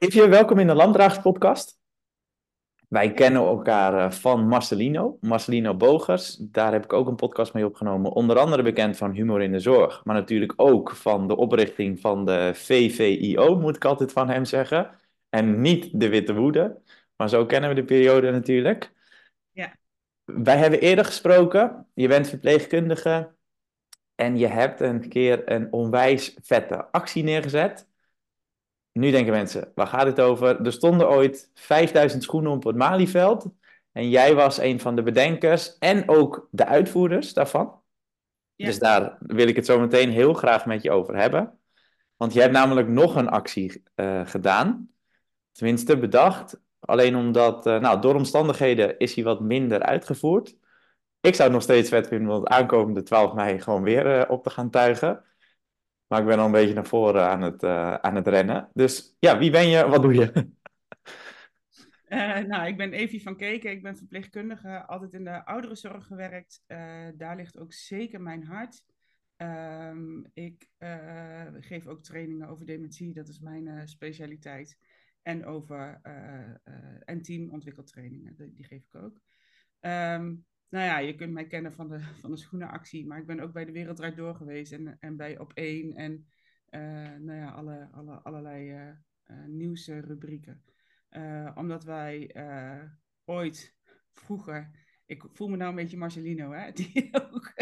Even welkom in de Landdragers podcast. Wij kennen elkaar eh, van Marcelino, Marcelino Bogers. Daar heb ik ook een podcast mee opgenomen. Onder andere bekend van Humor in de Zorg, maar natuurlijk ook van de oprichting van de VVIO, moet ik altijd van hem zeggen. En niet de Witte Woede, maar zo kennen we de periode natuurlijk. Ja. Wij hebben eerder gesproken. Je bent verpleegkundige en je hebt een keer een onwijs vette actie neergezet nu denken mensen, waar gaat het over? Er stonden ooit 5000 schoenen op het Malieveld. En jij was een van de bedenkers en ook de uitvoerders daarvan. Dus daar wil ik het zo meteen heel graag met je over hebben. Want je hebt namelijk nog een actie uh, gedaan. Tenminste, bedacht. Alleen omdat, uh, nou, door omstandigheden is hij wat minder uitgevoerd. Ik zou het nog steeds vet vinden om het aankomende 12 mei gewoon weer uh, op te gaan tuigen. Maar ik ben al een beetje naar voren aan het, uh, aan het rennen. Dus ja, wie ben je? Wat doe je? Uh, nou, ik ben Evie van Keken. Ik ben verpleegkundige, altijd in de ouderenzorg gewerkt. Uh, daar ligt ook zeker mijn hart. Um, ik geef ook trainingen over dementie, dat is mijn specialiteit. En over en teamontwikkeltrainingen, die, die, geef ik ook. Um, nou ja, je kunt mij kennen van de, van de schoenenactie, maar ik ben ook bij de Wereld Door geweest en, en bij Op 1 en uh, nou ja, alle, alle, allerlei uh, uh, nieuwsrubrieken. omdat wij ooit vroeger, ik voel me nou een beetje Marcelino, hè, die ook.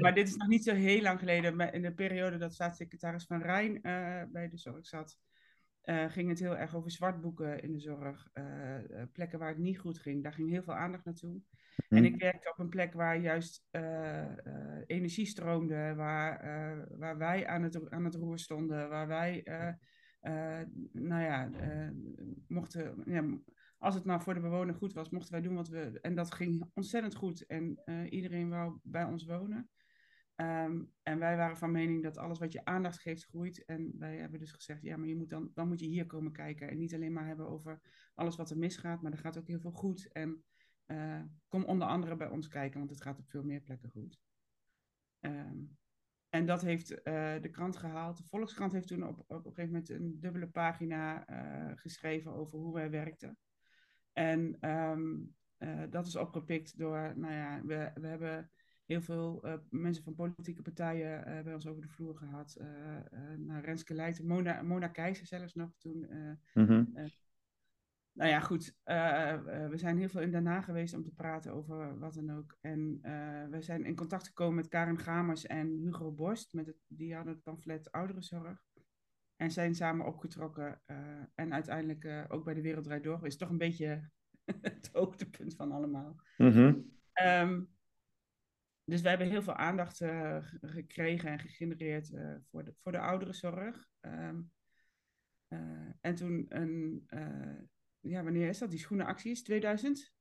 maar dit is nog niet zo heel lang geleden, in de periode dat staatssecretaris Van Rijn bij de zorg zat. Ging het heel erg over zwartboeken in de zorg, plekken waar het niet goed ging. Daar ging heel veel aandacht naartoe. En ik werkte op een plek waar juist uh, energie stroomde, waar, waar wij aan het, aan het roer stonden, waar wij, nou ja, mochten, ja, als het maar voor de bewoner goed was, mochten wij doen wat we. En dat ging ontzettend goed. En iedereen wou bij ons wonen. Um, en wij waren van mening dat alles wat je aandacht geeft groeit. En wij hebben dus gezegd, ja, maar je moet dan, dan moet je hier komen kijken. En niet alleen maar hebben over alles wat er misgaat, maar er gaat ook heel veel goed. En uh, kom onder andere bij ons kijken, want het gaat op veel meer plekken goed. Um, en dat heeft uh, de krant gehaald. De Volkskrant heeft toen op, op, een gegeven moment een dubbele pagina uh, geschreven over hoe wij werkten. En um, dat is opgepikt door, nou ja, we, we hebben heel veel mensen van politieke partijen bij ons over de vloer gehad. naar Renske Leijten, Mona, Mona Keizer zelfs nog toen. Mm -hmm nou ja, goed. Uh, we zijn heel veel in daarna geweest om te praten over wat dan ook. En uh, we zijn in contact gekomen met Karen Gamers en Hugo Borst. Met het, die hadden het pamflet Ouderenzorg. En zijn samen opgetrokken. Uh, en uiteindelijk ook bij de Wereld Door. Is toch een beetje het hoogtepunt van allemaal. Mm -hmm. um, dus we hebben heel veel aandacht gekregen en gegenereerd voor, de, voor de ouderenzorg. Um, en toen een ja, wanneer is dat? Die schoenenactie is 2000?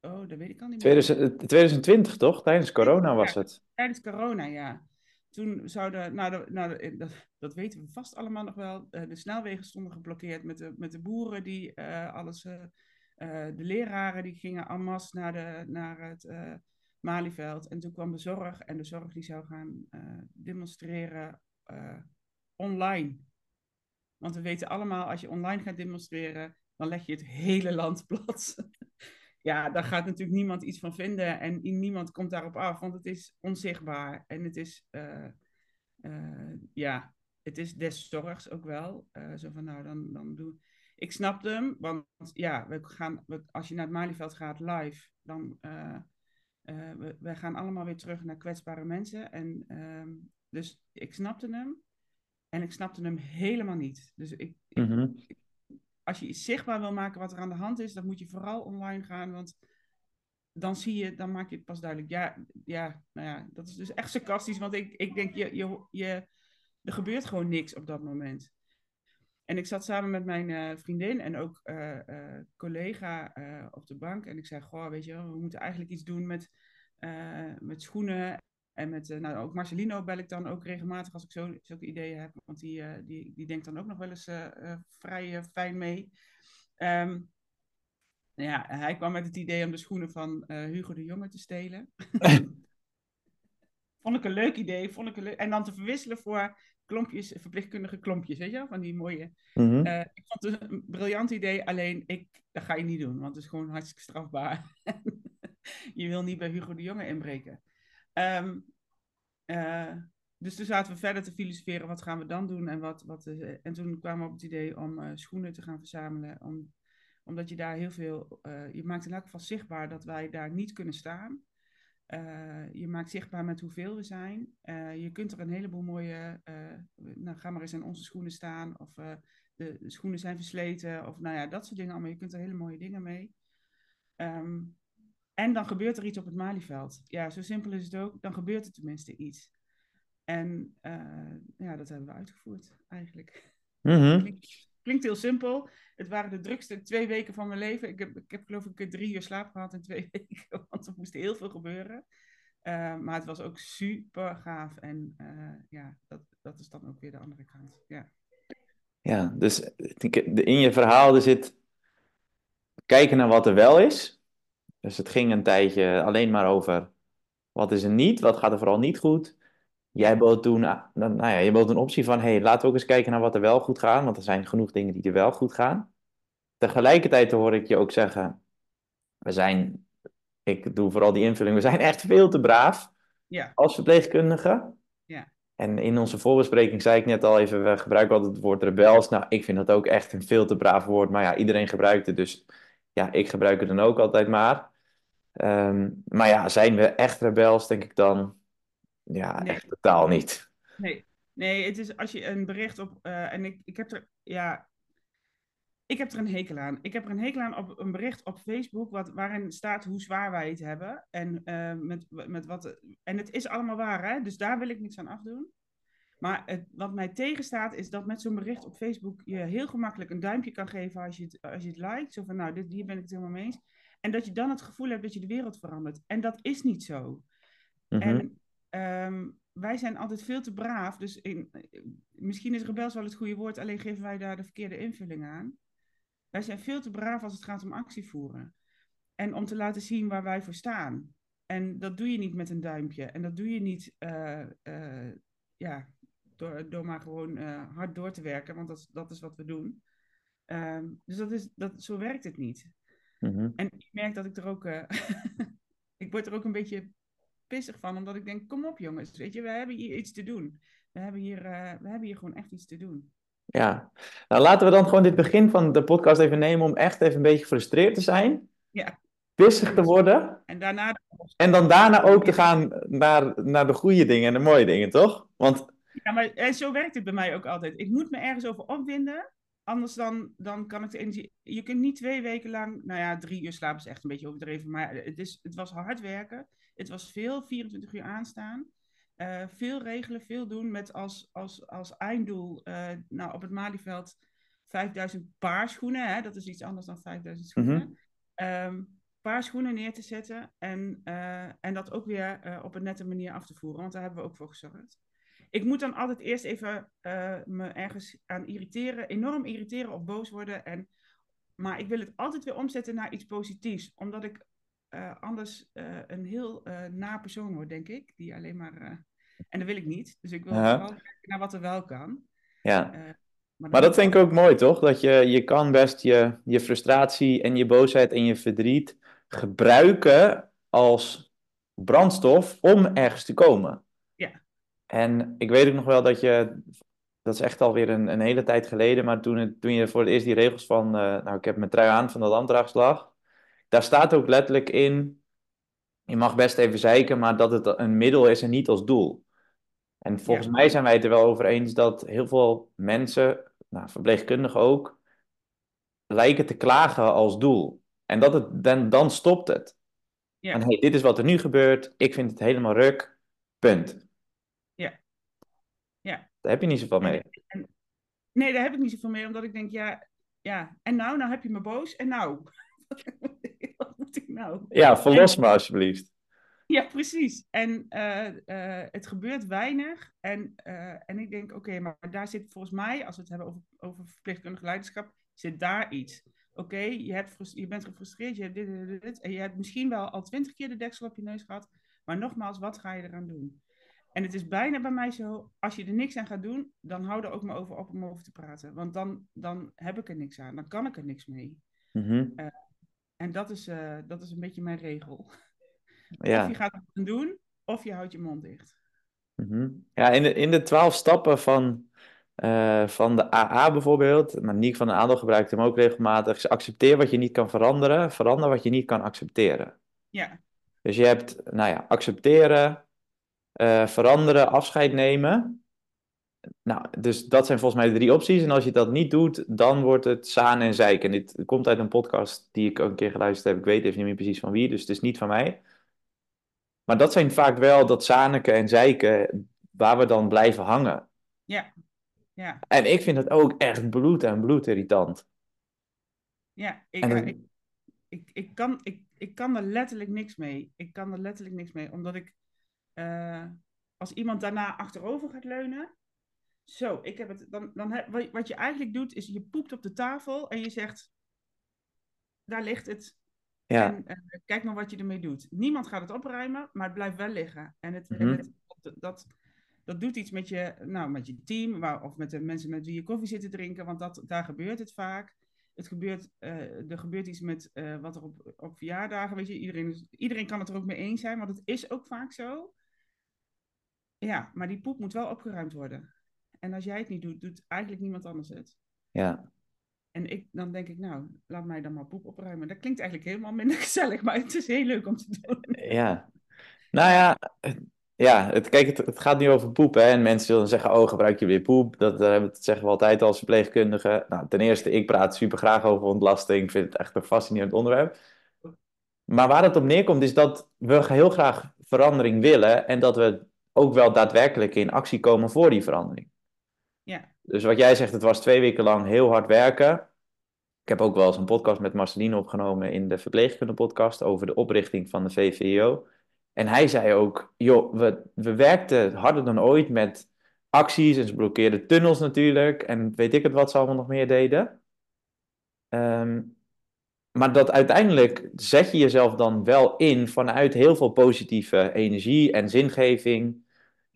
Oh, dat weet ik al niet meer. 2020 toch? Tijdens corona was het. Tijdens corona, ja. Toen zouden, nou, nou dat, dat, weten we vast allemaal nog wel, eh, de snelwegen stonden geblokkeerd met de, met de boeren die alles, de leraren die gingen en masse naar, de, naar het Malieveld. En toen kwam de zorg en de zorg die zou gaan demonstreren online. Want we weten allemaal, als je online gaat demonstreren, dan leg je het hele land plat. ja, daar gaat natuurlijk niemand iets van vinden en niemand komt daarop af, want het is onzichtbaar. En het is, ja, het is des zorgs ook wel. Zo van, nou, dan, dan doe ik. snapte hem, want ja, we gaan, we, als je naar het Malieveld gaat live, dan we, we gaan allemaal weer terug naar kwetsbare mensen. En ehm, dus ik snapte hem. En ik snapte hem helemaal niet. Dus ik, mhm. als je zichtbaar wil maken wat er aan de hand is, dan moet je vooral online gaan. Want dan zie je, dan maak je het pas duidelijk. Ja, ja nou ja, dat is dus echt sarcastisch. Want ik, ik denk, je, je, je, er gebeurt gewoon niks op dat moment. En ik zat samen met mijn uh, vriendin en ook uh, uh, collega op de bank. En ik zei, goh, weet je, we moeten eigenlijk iets doen met, met schoenen en met nou, ook Marcelino bel ik dan ook regelmatig als ik zo, zulke ideeën heb. Want die, die, die denkt dan ook nog wel eens vrij fijn mee. Um, ja, hij kwam met het idee om de schoenen van Hugo de Jonge te stelen. vond ik een leuk idee. Vond ik een leuk... En dan te verwisselen voor klompjes, verpleegkundige klompjes, weet je wel? Van die mooie... Mhm. Eh, ik vond het een briljant idee, alleen ik, dat ga je niet doen, want het is gewoon hartstikke strafbaar. je wil niet bij Hugo de Jonge inbreken. Ehm, eh, dus toen zaten we verder te filosoferen, wat gaan we dan doen? En, wat, wat, eh, en toen kwamen we op het idee om schoenen te gaan verzamelen, om, omdat je daar heel veel, je maakt in elk geval zichtbaar dat wij daar niet kunnen staan. Eh, je maakt zichtbaar met hoeveel we zijn. Eh, je kunt er een heleboel mooie, eh, nou ga maar eens in onze schoenen staan, of de, de schoenen zijn versleten, of nou ja, dat soort dingen allemaal. Je kunt er hele mooie dingen mee. Ehm, en dan gebeurt er iets op het Malieveld. Ja, zo simpel is het ook. Dan gebeurt er tenminste iets. En ja, dat hebben we uitgevoerd eigenlijk. Klinkt, klinkt heel simpel. Het waren de drukste twee weken van mijn leven. Ik heb, ik heb geloof ik drie uur slaap gehad in twee weken, want er moest heel veel gebeuren. Eh, maar het was ook super gaaf. En eh, ja, dat, dat is dan ook weer de andere kant. Ja, Ja, dus in je verhaal er zit kijken naar wat er wel is. Dus het ging een tijdje alleen maar over wat is er niet, wat gaat er vooral niet goed. Jij bood toen, ah, nou ja, je bood een optie van, hey, laten we ook eens kijken naar wat er wel goed gaat, want er zijn genoeg dingen die er wel goed gaan. Tegelijkertijd hoor ik je ook zeggen, we zijn, ik doe vooral die invulling, we zijn echt veel te braaf ja, als verpleegkundige. Ja. En in onze voorbespreking zei ik net al even, we gebruiken altijd het woord rebels. Nou, ik vind dat ook echt een veel te braaf woord, maar ja, iedereen gebruikt het, dus ja, ik gebruik het dan ook altijd maar. Ehm, maar ja, zijn we echt rebels, denk ik dan? Ja, Nee. echt totaal niet. nee. Nee, het is als je een bericht op. eh, en ik, ik heb er. Ja. Ik heb er een hekel aan. Ik heb er een hekel aan op een bericht op Facebook wat, waarin staat hoe zwaar wij het hebben. En, eh, met, met wat, en het is allemaal waar, hè? dus daar wil ik niks aan afdoen. Maar het, wat mij tegenstaat is dat met zo'n bericht op Facebook je heel gemakkelijk een duimpje kan geven als je het, als je het liked. Zo van, nou, dit, hier ben ik het helemaal mee eens. En dat je dan het gevoel hebt dat je de wereld verandert. En dat is niet zo. En ehm, wij zijn altijd veel te braaf. Dus in, misschien is rebels wel het goede woord, alleen geven wij daar de verkeerde invulling aan. Wij zijn veel te braaf als het gaat om actie voeren. En om te laten zien waar wij voor staan. En dat doe je niet met een duimpje. En dat doe je niet eh, eh, ja, door, door maar gewoon eh, hard door te werken, want dat, is- dat is wat we doen. Ehm, dus dat is, dat, zo werkt het niet. Mhm. En ik merk dat ik er ook. eh, ik word er ook een beetje pissig van, omdat ik denk: kom op, jongens. Weet je, we hebben hier iets te doen. We hebben hier, eh, we hebben hier gewoon echt iets te doen. Ja, nou laten we dan gewoon dit begin van de podcast even nemen om echt even een beetje gefrustreerd te zijn, Ja. pissig te worden En daarna. en dan daarna ook te gaan naar, naar de goede dingen en de mooie dingen, toch? Want Ja, maar en zo werkt het bij mij ook altijd. Ik moet me ergens over opwinden. Anders dan, dan kan ik de energie. Je kunt niet twee weken lang. Nou ja, drie uur slapen is echt een beetje overdreven. Maar het, is, het was hard werken. Het was veel, 24 uur aanstaan. Eh, veel regelen, veel doen met als, als, als einddoel. eh, nou, op het Malieveld 5000 paar schoenen. Hè? Dat is iets anders dan 5000 schoenen. Ehm, paar schoenen neer te zetten. En, eh, en dat ook weer op een nette manier af te voeren. Want daar hebben we ook voor gezorgd ik moet dan altijd eerst even me ergens aan irriteren, enorm irriteren of boos worden. En, maar ik wil het altijd weer omzetten naar iets positiefs, omdat ik eh, anders eh, een heel uh, na persoon word, denk ik. Die alleen maar. En dat wil ik niet. Dus ik wil Ja. vooral kijken naar wat er wel kan. ja, Eh, maar dan- dat vind ik ook mooi, toch? Dat je, je kan best je, je frustratie en je boosheid en je verdriet gebruiken als brandstof om ergens te komen. Ja. En ik weet ook nog wel dat je, dat is echt alweer een, een hele tijd geleden, maar toen, het, toen je voor het eerst die regels van, eh, nou ik heb mijn trui aan van de landdraagslag, daar staat ook letterlijk in, je mag best even zeiken, maar dat het een middel is en niet als doel. En volgens Ja. mij zijn wij het er wel over eens dat heel veel mensen, nou, verpleegkundigen ook, lijken te klagen als doel. En dat het, dan, dan stopt het. Ja. En hey, dit is wat er nu gebeurt, ik vind het helemaal ruk, punt. Ja. Ja. Daar heb je niet zoveel mee. Nee, daar heb ik niet zoveel mee, omdat ik denk, ja, ja. En nou, nou heb je me boos. En nou? moet ik nou? Ja, verlos me alsjeblieft. Ja, precies. En eh, eh, het gebeurt weinig. En, eh, en ik denk, oké, maar daar zit volgens mij, als we het hebben over, over verpleegkundig leiderschap, zit daar iets. Oké, je, hebt je bent gefrustreerd, je hebt dit, dit, dit, dit, en je hebt misschien wel al twintig keer de deksel op je neus gehad. Maar nogmaals, wat ga je eraan doen? En het is bijna bij mij zo, als je er niks aan gaat doen, dan hou er ook maar over op om over te praten. Want dan, dan heb ik er niks aan, dan kan ik er niks mee. Mhm. En dat is, eh, dat is een beetje mijn regel. Ja. Of je gaat het doen, of je houdt je mond dicht. Mhm. Ja, in de, in de twaalf stappen van, eh, van de AA bijvoorbeeld, maar Niek van den Adel gebruikt hem ook regelmatig, is accepteer wat je niet kan veranderen, verander wat je niet kan accepteren. Ja, Dus je hebt, nou ja, accepteren, eh, veranderen, afscheid nemen. Nou, dus dat zijn volgens mij de drie opties. En als je dat niet doet, dan wordt het zaan en zeiken. En dit komt uit een podcast die ik ook een keer geluisterd heb. Ik weet even niet meer precies van wie, dus het is niet van mij. Maar dat zijn vaak wel dat zaniken en zeiken waar we dan blijven hangen. ja, ja, En ik vind het ook echt bloed en bloedirritant. ja. Ik, dan- ik, ik, ik, kan, ik, ik kan er letterlijk niks mee. Ik kan er letterlijk niks mee, omdat ik, eh, als iemand daarna achterover gaat leunen, zo, ik heb het, dan, dan heb, wat- je eigenlijk doet, is je poept op de tafel en je zegt, daar ligt het, Ja, En eh, kijk maar wat je ermee doet. Niemand gaat het opruimen, maar het blijft wel liggen. En, het, Mhm. het, dat, dat, doet iets met je, nou, met je team, of met de mensen met wie je koffie zit te drinken, want dat, daar gebeurt het vaak. Het gebeurt, eh, er gebeurt iets met eh, wat er op, op verjaardagen, weet je, iedereen, iedereen kan het er ook mee eens zijn, want het is ook vaak zo. Ja, maar die poep moet wel opgeruimd worden. En als jij het niet doet, doet eigenlijk niemand anders het. ja. En ik, dan denk ik, nou, laat mij dan maar poep opruimen. Dat klinkt eigenlijk helemaal minder gezellig, maar het is heel leuk om te doen. Ja. Nou ja, ja het, kijk, het, het gaat nu over poep. Hè? En mensen zullen zeggen, oh, gebruik je weer poep? Dat, zeggen we altijd als verpleegkundigen. Nou, ten eerste, ik praat super graag over ontlasting. Ik vind het echt een fascinerend onderwerp. Maar waar het op neerkomt, is dat we heel graag verandering willen. En dat we ook wel daadwerkelijk in actie komen voor die verandering. Ja, Dus wat jij zegt, het was twee weken lang heel hard werken. Ik heb ook wel eens een podcast met Marceline opgenomen in de verpleegkunde podcast over de oprichting van de VVO. En hij zei ook, joh, we, we werkten harder dan ooit met acties en ze blokkeerden tunnels natuurlijk en weet ik het wat ze allemaal nog meer deden. Ehm, maar dat uiteindelijk zet je jezelf dan wel in vanuit heel veel positieve energie en zingeving.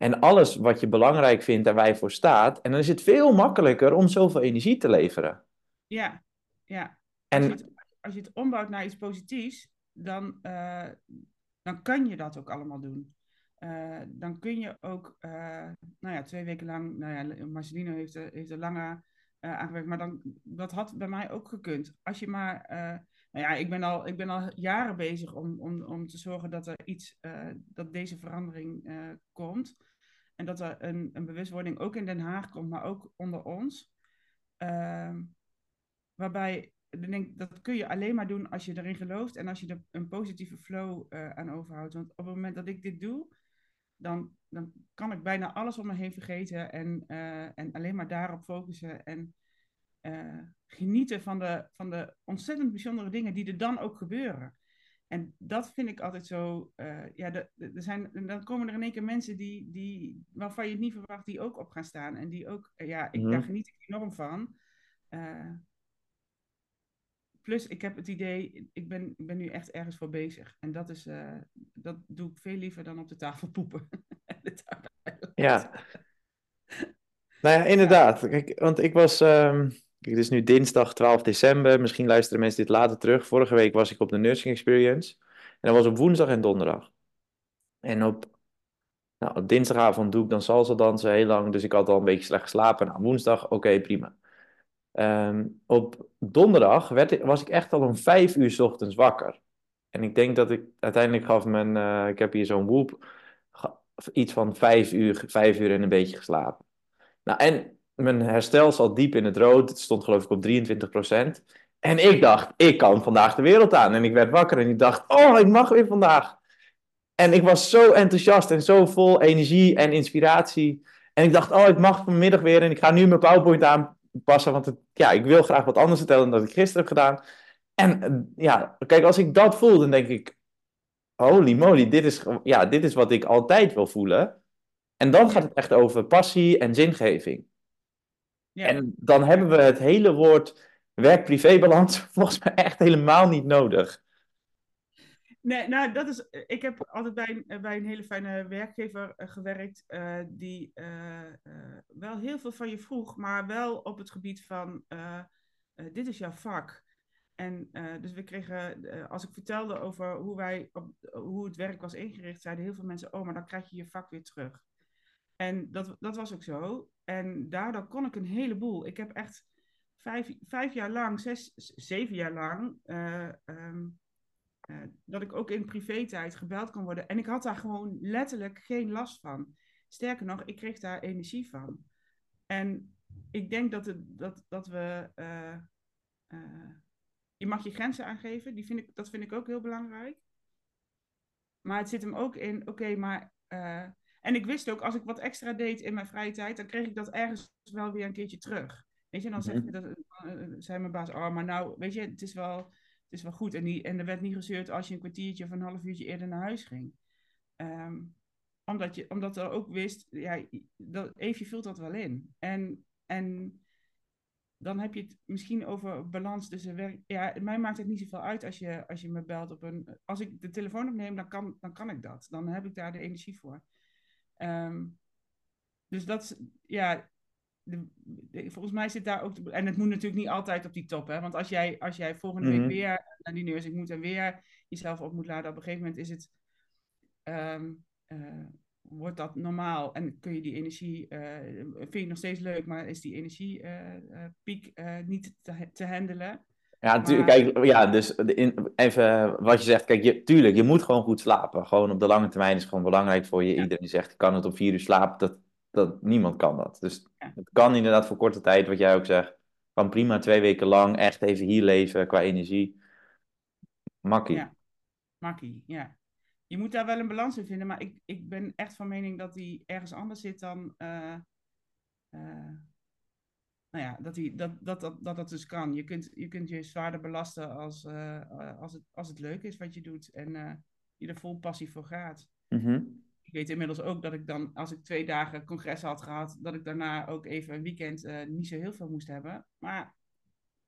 En alles wat je belangrijk vindt en waar je voor staat. En dan is het veel makkelijker om zoveel energie te leveren. ja, ja. Als, En je het, als je het ombouwt naar iets positiefs, dan, eh, dan kan je dat ook allemaal doen. Eh, dan kun je ook, eh, nou ja, twee weken lang, nou ja, Marcelino heeft er, heeft er langer aangewerkt, maar dan, dat had bij mij ook gekund. Als je maar, nou ja, ik ben al, ik ben al jaren bezig om, om, om te zorgen dat er iets, dat deze verandering komt. En dat er een, een bewustwording ook in Den Haag komt, maar ook onder ons. Ehm, waarbij, denk, dat kun je alleen maar doen als je erin gelooft en als je er een positieve flow eh, aan overhoudt. Want op het moment dat ik dit doe, dan, dan kan ik bijna alles om me heen vergeten en, eh, en alleen maar daarop focussen en eh, genieten van de, van de ontzettend bijzondere dingen die er dan ook gebeuren. En dat vind ik altijd zo. eh, ja, er zijn, dan komen er in één keer mensen die, die, waarvan je het niet verwacht, die ook op gaan staan. En die ook, eh, ja, ik, Mhm. daar geniet ik enorm van. Eh, plus, ik heb het idee, ik ben, ik ben nu echt ergens voor bezig. En dat, is, dat doe ik veel liever dan op de tafel poepen. De ja. Nou ja, inderdaad. Kijk, want ik was. ehm, het is nu dinsdag 12 december. Misschien luisteren mensen dit later terug. Vorige week was ik op de Nursing Experience. En dat was op woensdag en donderdag. En op, nou, op dinsdagavond doe ik dan salsa dansen heel lang. Dus ik had al een beetje slecht geslapen. Nou, woensdag, oké, prima. Ehm, op donderdag werd, was ik echt al om vijf uur 's ochtends wakker. En ik denk dat ik uiteindelijk gaf mijn, eh, ik heb hier zo'n ga- iets van vijf uur, vijf uur en een beetje geslapen. Nou, en mijn herstel zat diep in het rood. Het stond geloof ik op 23%. En ik dacht, ik kan vandaag de wereld aan. En ik werd wakker en ik dacht, oh, ik mag weer vandaag. En ik was zo enthousiast en zo vol energie en inspiratie. En ik dacht, oh, ik mag vanmiddag weer en ik ga nu mijn PowerPoint aanpassen. Want het, ja, ik wil graag wat anders vertellen dan dat ik gisteren heb gedaan. En eh, ja, kijk, als ik dat voel, dan denk ik, holy moly, dit is, ja, dit is wat ik altijd wil voelen. En dan gaat het echt over passie en zingeving. Ja. En dan hebben we het hele woord werk-privé-balans volgens mij echt helemaal niet nodig. Nee, nou, dat is. Ik heb altijd bij een, bij een hele fijne werkgever uh, gewerkt. Uh, die uh, wel heel veel van je vroeg, maar wel op het gebied van: dit is jouw vak. En dus we kregen, als ik vertelde over hoe, wij op, hoe het werk was ingericht, zeiden heel veel mensen: Oh, maar dan krijg je je vak weer terug. En dat, dat was ook zo. En daardoor kon ik een heleboel. Ik heb echt vijf, vijf jaar lang, zes, zeven jaar lang. Um, uh, dat ik ook in privé-tijd gebeld kan worden. En ik had daar gewoon letterlijk geen last van. Sterker nog, ik kreeg daar energie van. En ik denk dat, het, dat, dat we. Uh, je mag je grenzen aangeven, die vind ik, dat vind ik ook heel belangrijk. Maar het zit hem ook in, oké, maar. En ik wist ook, als ik wat extra deed in mijn vrije tijd, dan kreeg ik dat ergens wel weer een keertje terug. Weet je, dan zegt, mhm. dat, zei mijn baas, oh, maar nou, weet je, het is wel is wel goed. En, die, en er werd niet gezeurd als je een kwartiertje of een half uurtje eerder naar huis ging. Um, omdat, je, omdat er ook wist, ja, dat, Eefje vult dat wel in. En, en dan heb je het misschien over balans tussen werk. Ja, mij maakt het niet zoveel uit als je, als je me belt op een. Als ik de telefoon opneem, dan kan, dan kan ik dat. Dan heb ik daar de energie voor. Um, dus dat ja, de, volgens mij zit daar ook. en het moet natuurlijk niet altijd op die top, hè? Want als jij, als jij volgende week mhm. weer naar die nursing moet en weer jezelf op moet laden, op een gegeven moment is het. Um, uh, wordt dat normaal en kun je die energie, uh, vind je nog steeds leuk, maar is die energiepiek uh, niet te, te handelen? Ja, natuurlijk. Kijk, ja, dus in, even wat je zegt. Kijk, je, tuurlijk, je moet gewoon goed slapen. Gewoon op de lange termijn is gewoon belangrijk voor je. Iedereen zegt, ik kan het op vier uur slapen. Dat, dat, niemand kan dat. Dus het kan inderdaad voor korte tijd, wat jij ook zegt. Kan prima twee weken lang echt even hier leven qua energie. Makkie. Ja, makkie, ja. Je moet daar wel een balans in vinden, maar ik, ik ben echt van mening dat die ergens anders zit dan. Uh, uh, nou ja, dat, die, dat, dat, dat, dat dat dus kan. Je kunt je, kunt je zwaarder belasten als, uh, als, het, als het leuk is wat je doet en je er vol passie voor gaat. Mm ik weet inmiddels ook dat ik dan, als ik twee dagen congres had gehad, dat ik daarna ook even een weekend uh, niet zo heel veel moest hebben. Maar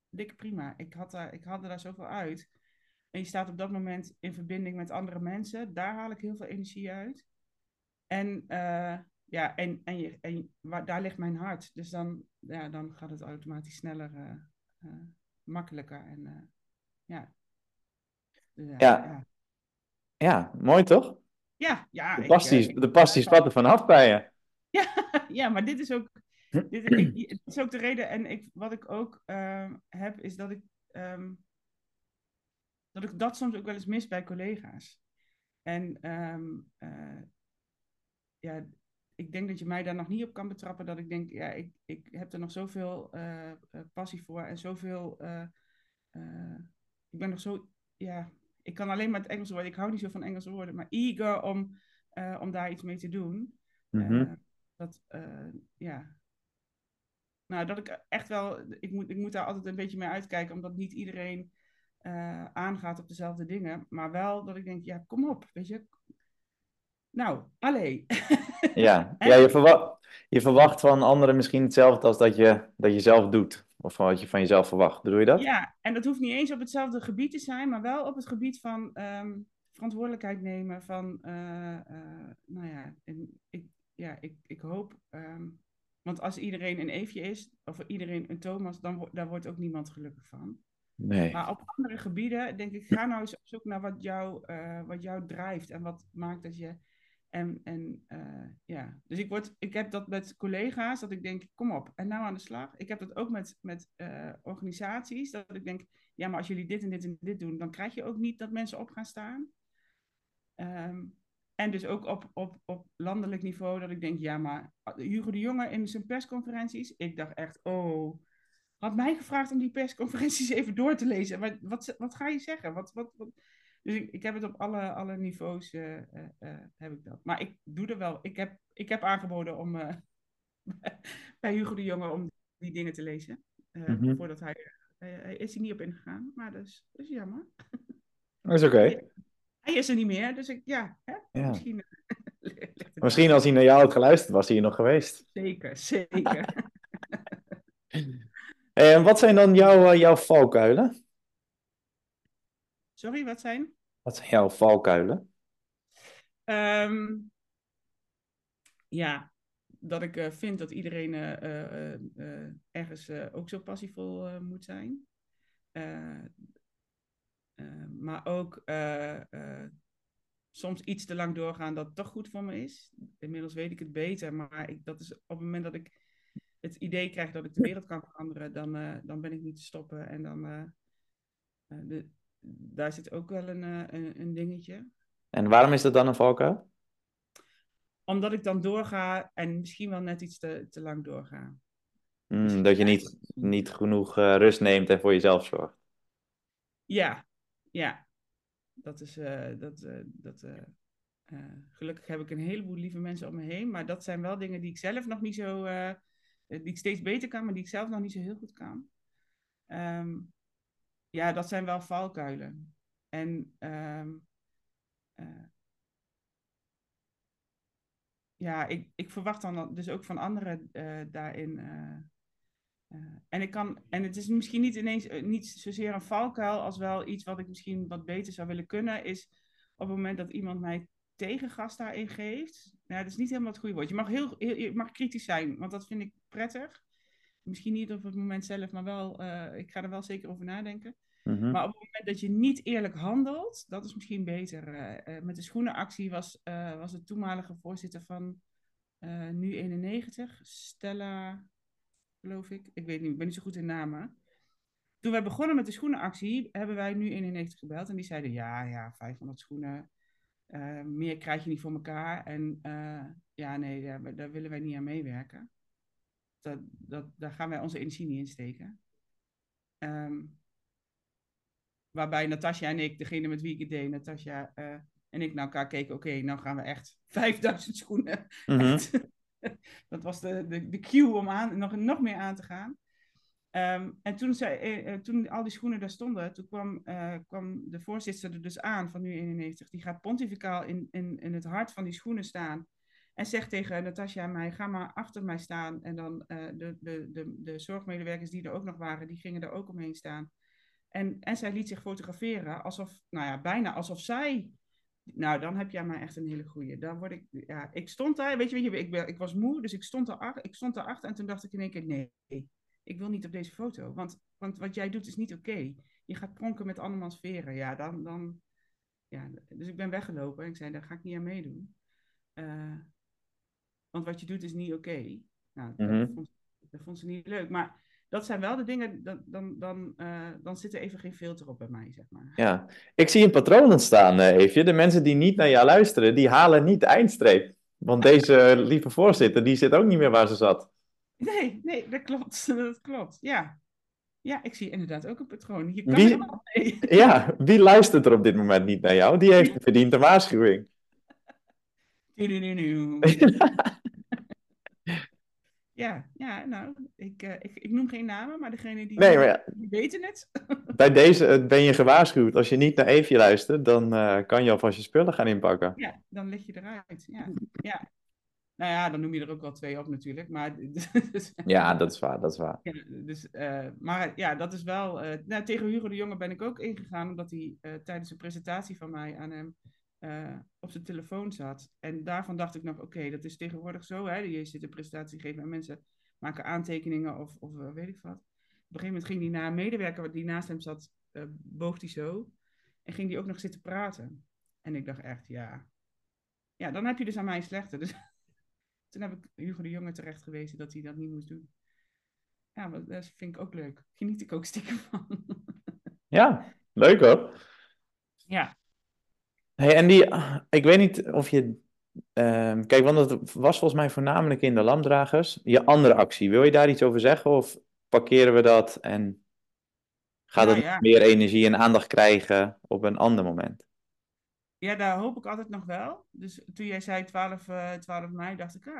dikke prima. Ik had, daar, ik had er daar zoveel uit. En je staat op dat moment in verbinding met andere mensen. Daar haal ik heel veel energie uit. En, ja, en, en, je, en waar, daar ligt mijn hart. Dus dan, ja, dan gaat het automatisch sneller, uh, makkelijker. En, ja. Dus, ja. ja. Ja, mooi toch? Ja, ja. De pasties, ik, de pasties spatten vanaf bij je. Ja, ja, maar dit is ook, dit, ik, dit is ook de reden. En ik, wat ik ook uh, heb, is dat ik, um, dat ik dat soms ook wel eens mis bij collega's. En um, uh, ja, ik denk dat je mij daar nog niet op kan betrappen. Dat ik denk, ja, ik, ik heb er nog zoveel uh, passie voor en zoveel. ik ben nog zo, ja, ik kan alleen maar het Engelse woord. Ik hou niet zo van Engelse woorden, maar eager om, om daar iets mee te doen. Mm -hmm. uh, dat, ja. Nou, dat ik echt wel, ik moet, ik moet daar altijd een beetje mee uitkijken, omdat niet iedereen aangaat op dezelfde dingen. Maar wel dat ik denk, ja, kom op, weet je. Nou, allee. ja, ja je, verwacht, je verwacht van anderen misschien hetzelfde als dat je, dat je zelf doet. Of van wat je van jezelf verwacht. Bedoel je dat? Ja, en dat hoeft niet eens op hetzelfde gebied te zijn, maar wel op het gebied van um, verantwoordelijkheid nemen. Van, uh, uh, nou ja, ik, ja, ik, ik hoop. Um, want als iedereen een Eefje is, of iedereen een Thomas, dan daar wordt ook niemand gelukkig van. Nee. Maar op andere gebieden denk ik, ga nou eens op zoek naar wat jou, uh, wat jou drijft en wat maakt dat je en, en uh, ja, dus ik, word, ik heb dat met collega's, dat ik denk, kom op, en nou aan de slag. Ik heb dat ook met, met uh, organisaties, dat ik denk, ja, maar als jullie dit en dit en dit doen, dan krijg je ook niet dat mensen op gaan staan. Um, en dus ook op, op, op landelijk niveau, dat ik denk, ja, maar Hugo de Jonge in zijn persconferenties, ik dacht echt, oh, had mij gevraagd om die persconferenties even door te lezen. Wat, wat, wat ga je zeggen? Wat, wat, wat, dus ik, ik heb het op alle, alle niveaus uh, uh, heb ik dat. Maar ik doe er wel. Ik heb, ik heb aangeboden om bij Hugo de Jonge om die dingen te lezen. Mm -hmm. Voordat hij, hij is er niet op ingegaan. Maar dat is, dat is jammer. Dat is oké. Okay. Hij is er niet meer, dus ik, ja, hè? ja. misschien. misschien als hij naar jou had geluisterd, was hij hier nog geweest. Zeker, zeker. en wat zijn dan jouw, jouw valkuilen? Sorry, wat zijn? Wat zijn jouw valkuilen? Ehm, ja, dat ik uh, vind dat iedereen uh, ergens ook zo passievol moet zijn. maar ook soms iets te lang doorgaan dat toch goed voor me is. Inmiddels weet ik het beter, maar ik, dat is op het moment dat ik het idee krijg dat ik de wereld kan veranderen, dan, dan ben ik niet te stoppen. En dan, de, daar zit ook wel een, een, een dingetje. En waarom is dat dan een valkuil? Omdat ik dan doorga en misschien wel net iets te, te lang doorga. Mm, dat je niet, niet genoeg uh, rust neemt en voor jezelf zorgt. Ja, ja. Dat is. Uh, dat, uh, dat, gelukkig heb ik een heleboel lieve mensen om me heen. Maar dat zijn wel dingen die ik zelf nog niet zo. die ik steeds beter kan, maar die ik zelf nog niet zo heel goed kan. Um, ja, dat zijn wel valkuilen. En um, ja, ik, ik verwacht dan dus ook van anderen uh, daarin. Uh, en, ik kan, en het is misschien niet ineens niet zozeer een valkuil als wel iets wat ik misschien wat beter zou willen kunnen, is op het moment dat iemand mij tegengas daarin geeft. Nou, dat is niet helemaal het goede woord. Je mag, heel, heel, je mag kritisch zijn, want dat vind ik prettig. Misschien niet op het moment zelf, maar wel, ik ga er wel zeker over nadenken. Mhm. Maar op het moment dat je niet eerlijk handelt, dat is misschien beter. Uh, met de schoenenactie was, uh, was de toenmalige voorzitter van Nu 91, Stella, geloof ik. Ik weet niet, ik ben niet zo goed in namen. Toen wij begonnen met de schoenenactie, hebben wij Nu 91 gebeld. En die zeiden, ja, ja, 500 schoenen. meer krijg je niet voor elkaar. En ja, nee, daar, daar, willen wij niet aan meewerken. Dat, dat, daar gaan wij onze energie niet in steken. Um, Waarbij Natasja en ik, degene met wie ik het deed, Natasja uh, en ik naar elkaar keken. Oké, nou gaan we echt 5000 schoenen. Mhm. dat was de, de, de cue om aan, nog, nog meer aan te gaan. Um, en toen, zei, uh, toen al die schoenen daar stonden, toen kwam, uh, kwam de voorzitter er dus aan van nu 91. Die gaat pontificaal in, in, in het hart van die schoenen staan. En zegt tegen Natasja en mij, ga maar achter mij staan. En dan de, de, de, de zorgmedewerkers die er ook nog waren, die gingen er ook omheen staan. En, en zij liet zich fotograferen alsof, nou ja, bijna alsof zij. Nou, dan heb jij maar echt een hele goeie. Dan word ik, ja, ik stond daar, weet je, weet je ik, ben, ik was moe, dus ik stond, erachter, ik stond daarachter en toen dacht ik in één keer, nee, ik wil niet op deze foto. Want, want wat jij doet is niet oké. Je gaat pronken met andermans veren. Ja, dan, dan, ja, dus ik ben weggelopen en ik zei, daar ga ik niet aan meedoen. Uh, want wat je doet is niet oké. Nou, dat, mhm. vond, dat vond ze niet leuk. Maar dat zijn wel de dingen, dan, dan, dan, uh, dan zit er even geen filter op bij mij, zeg maar. Ja, ik zie een patroon ontstaan, uh, Eefje. De mensen die niet naar jou luisteren, die halen niet de eindstreep. Want deze lieve voorzitter, die zit ook niet meer waar ze zat. Nee, nee, dat klopt. Dat klopt, ja. Ja, ik zie inderdaad ook een patroon. Je kan wie, mee. Ja, wie luistert er op dit moment niet naar jou? Die heeft verdient een waarschuwing. Ja, ja nou, ik, uh, ik, ik, noem geen namen, maar degene die, nee, maar ja, die weten het. Bij deze eh, ben je gewaarschuwd. Als je niet naar Eefje luistert, dan uh, kan je alvast je spullen gaan inpakken. Ja, dan lig je eruit. Ja, ja. Nou ja, dan noem je er ook wel twee op natuurlijk. Maar, dus, ja, dat is waar, dat is waar. Ja, dus, uh, maar ja, dat is wel... nou, tegen Hugo de Jonge ben ik ook ingegaan, omdat hij tijdens de presentatie van mij aan hem uh, op zijn telefoon zat. En daarvan dacht ik nog, oké, dat is tegenwoordig zo. Hè? Je zit een presentatie geven en mensen maken aantekeningen of, of uh, weet ik wat. Op een gegeven moment ging hij naar een medewerker die naast hem zat, uh, boog hij zo. En ging die ook nog zitten praten. En ik dacht echt, ja. Ja, dan heb je dus aan mij slechter. Dus toen heb ik Hugo de Jonge terecht gewezen dat hij dat niet moest doen. Ja, maar dat vind ik ook leuk. Geniet ik ook stiekem van. ja, leuk hoor. Ja, Hey, en die, ik weet niet of je. Uh, kijk, want het was volgens mij voornamelijk in de lamdragers. Je andere actie, wil je daar iets over zeggen? Of parkeren we dat en gaat het meer energie en aandacht krijgen op een ander moment? Ja, daar hoop ik altijd nog wel. Dus toen jij zei 12, uh, 12 mei, dacht ik, ah,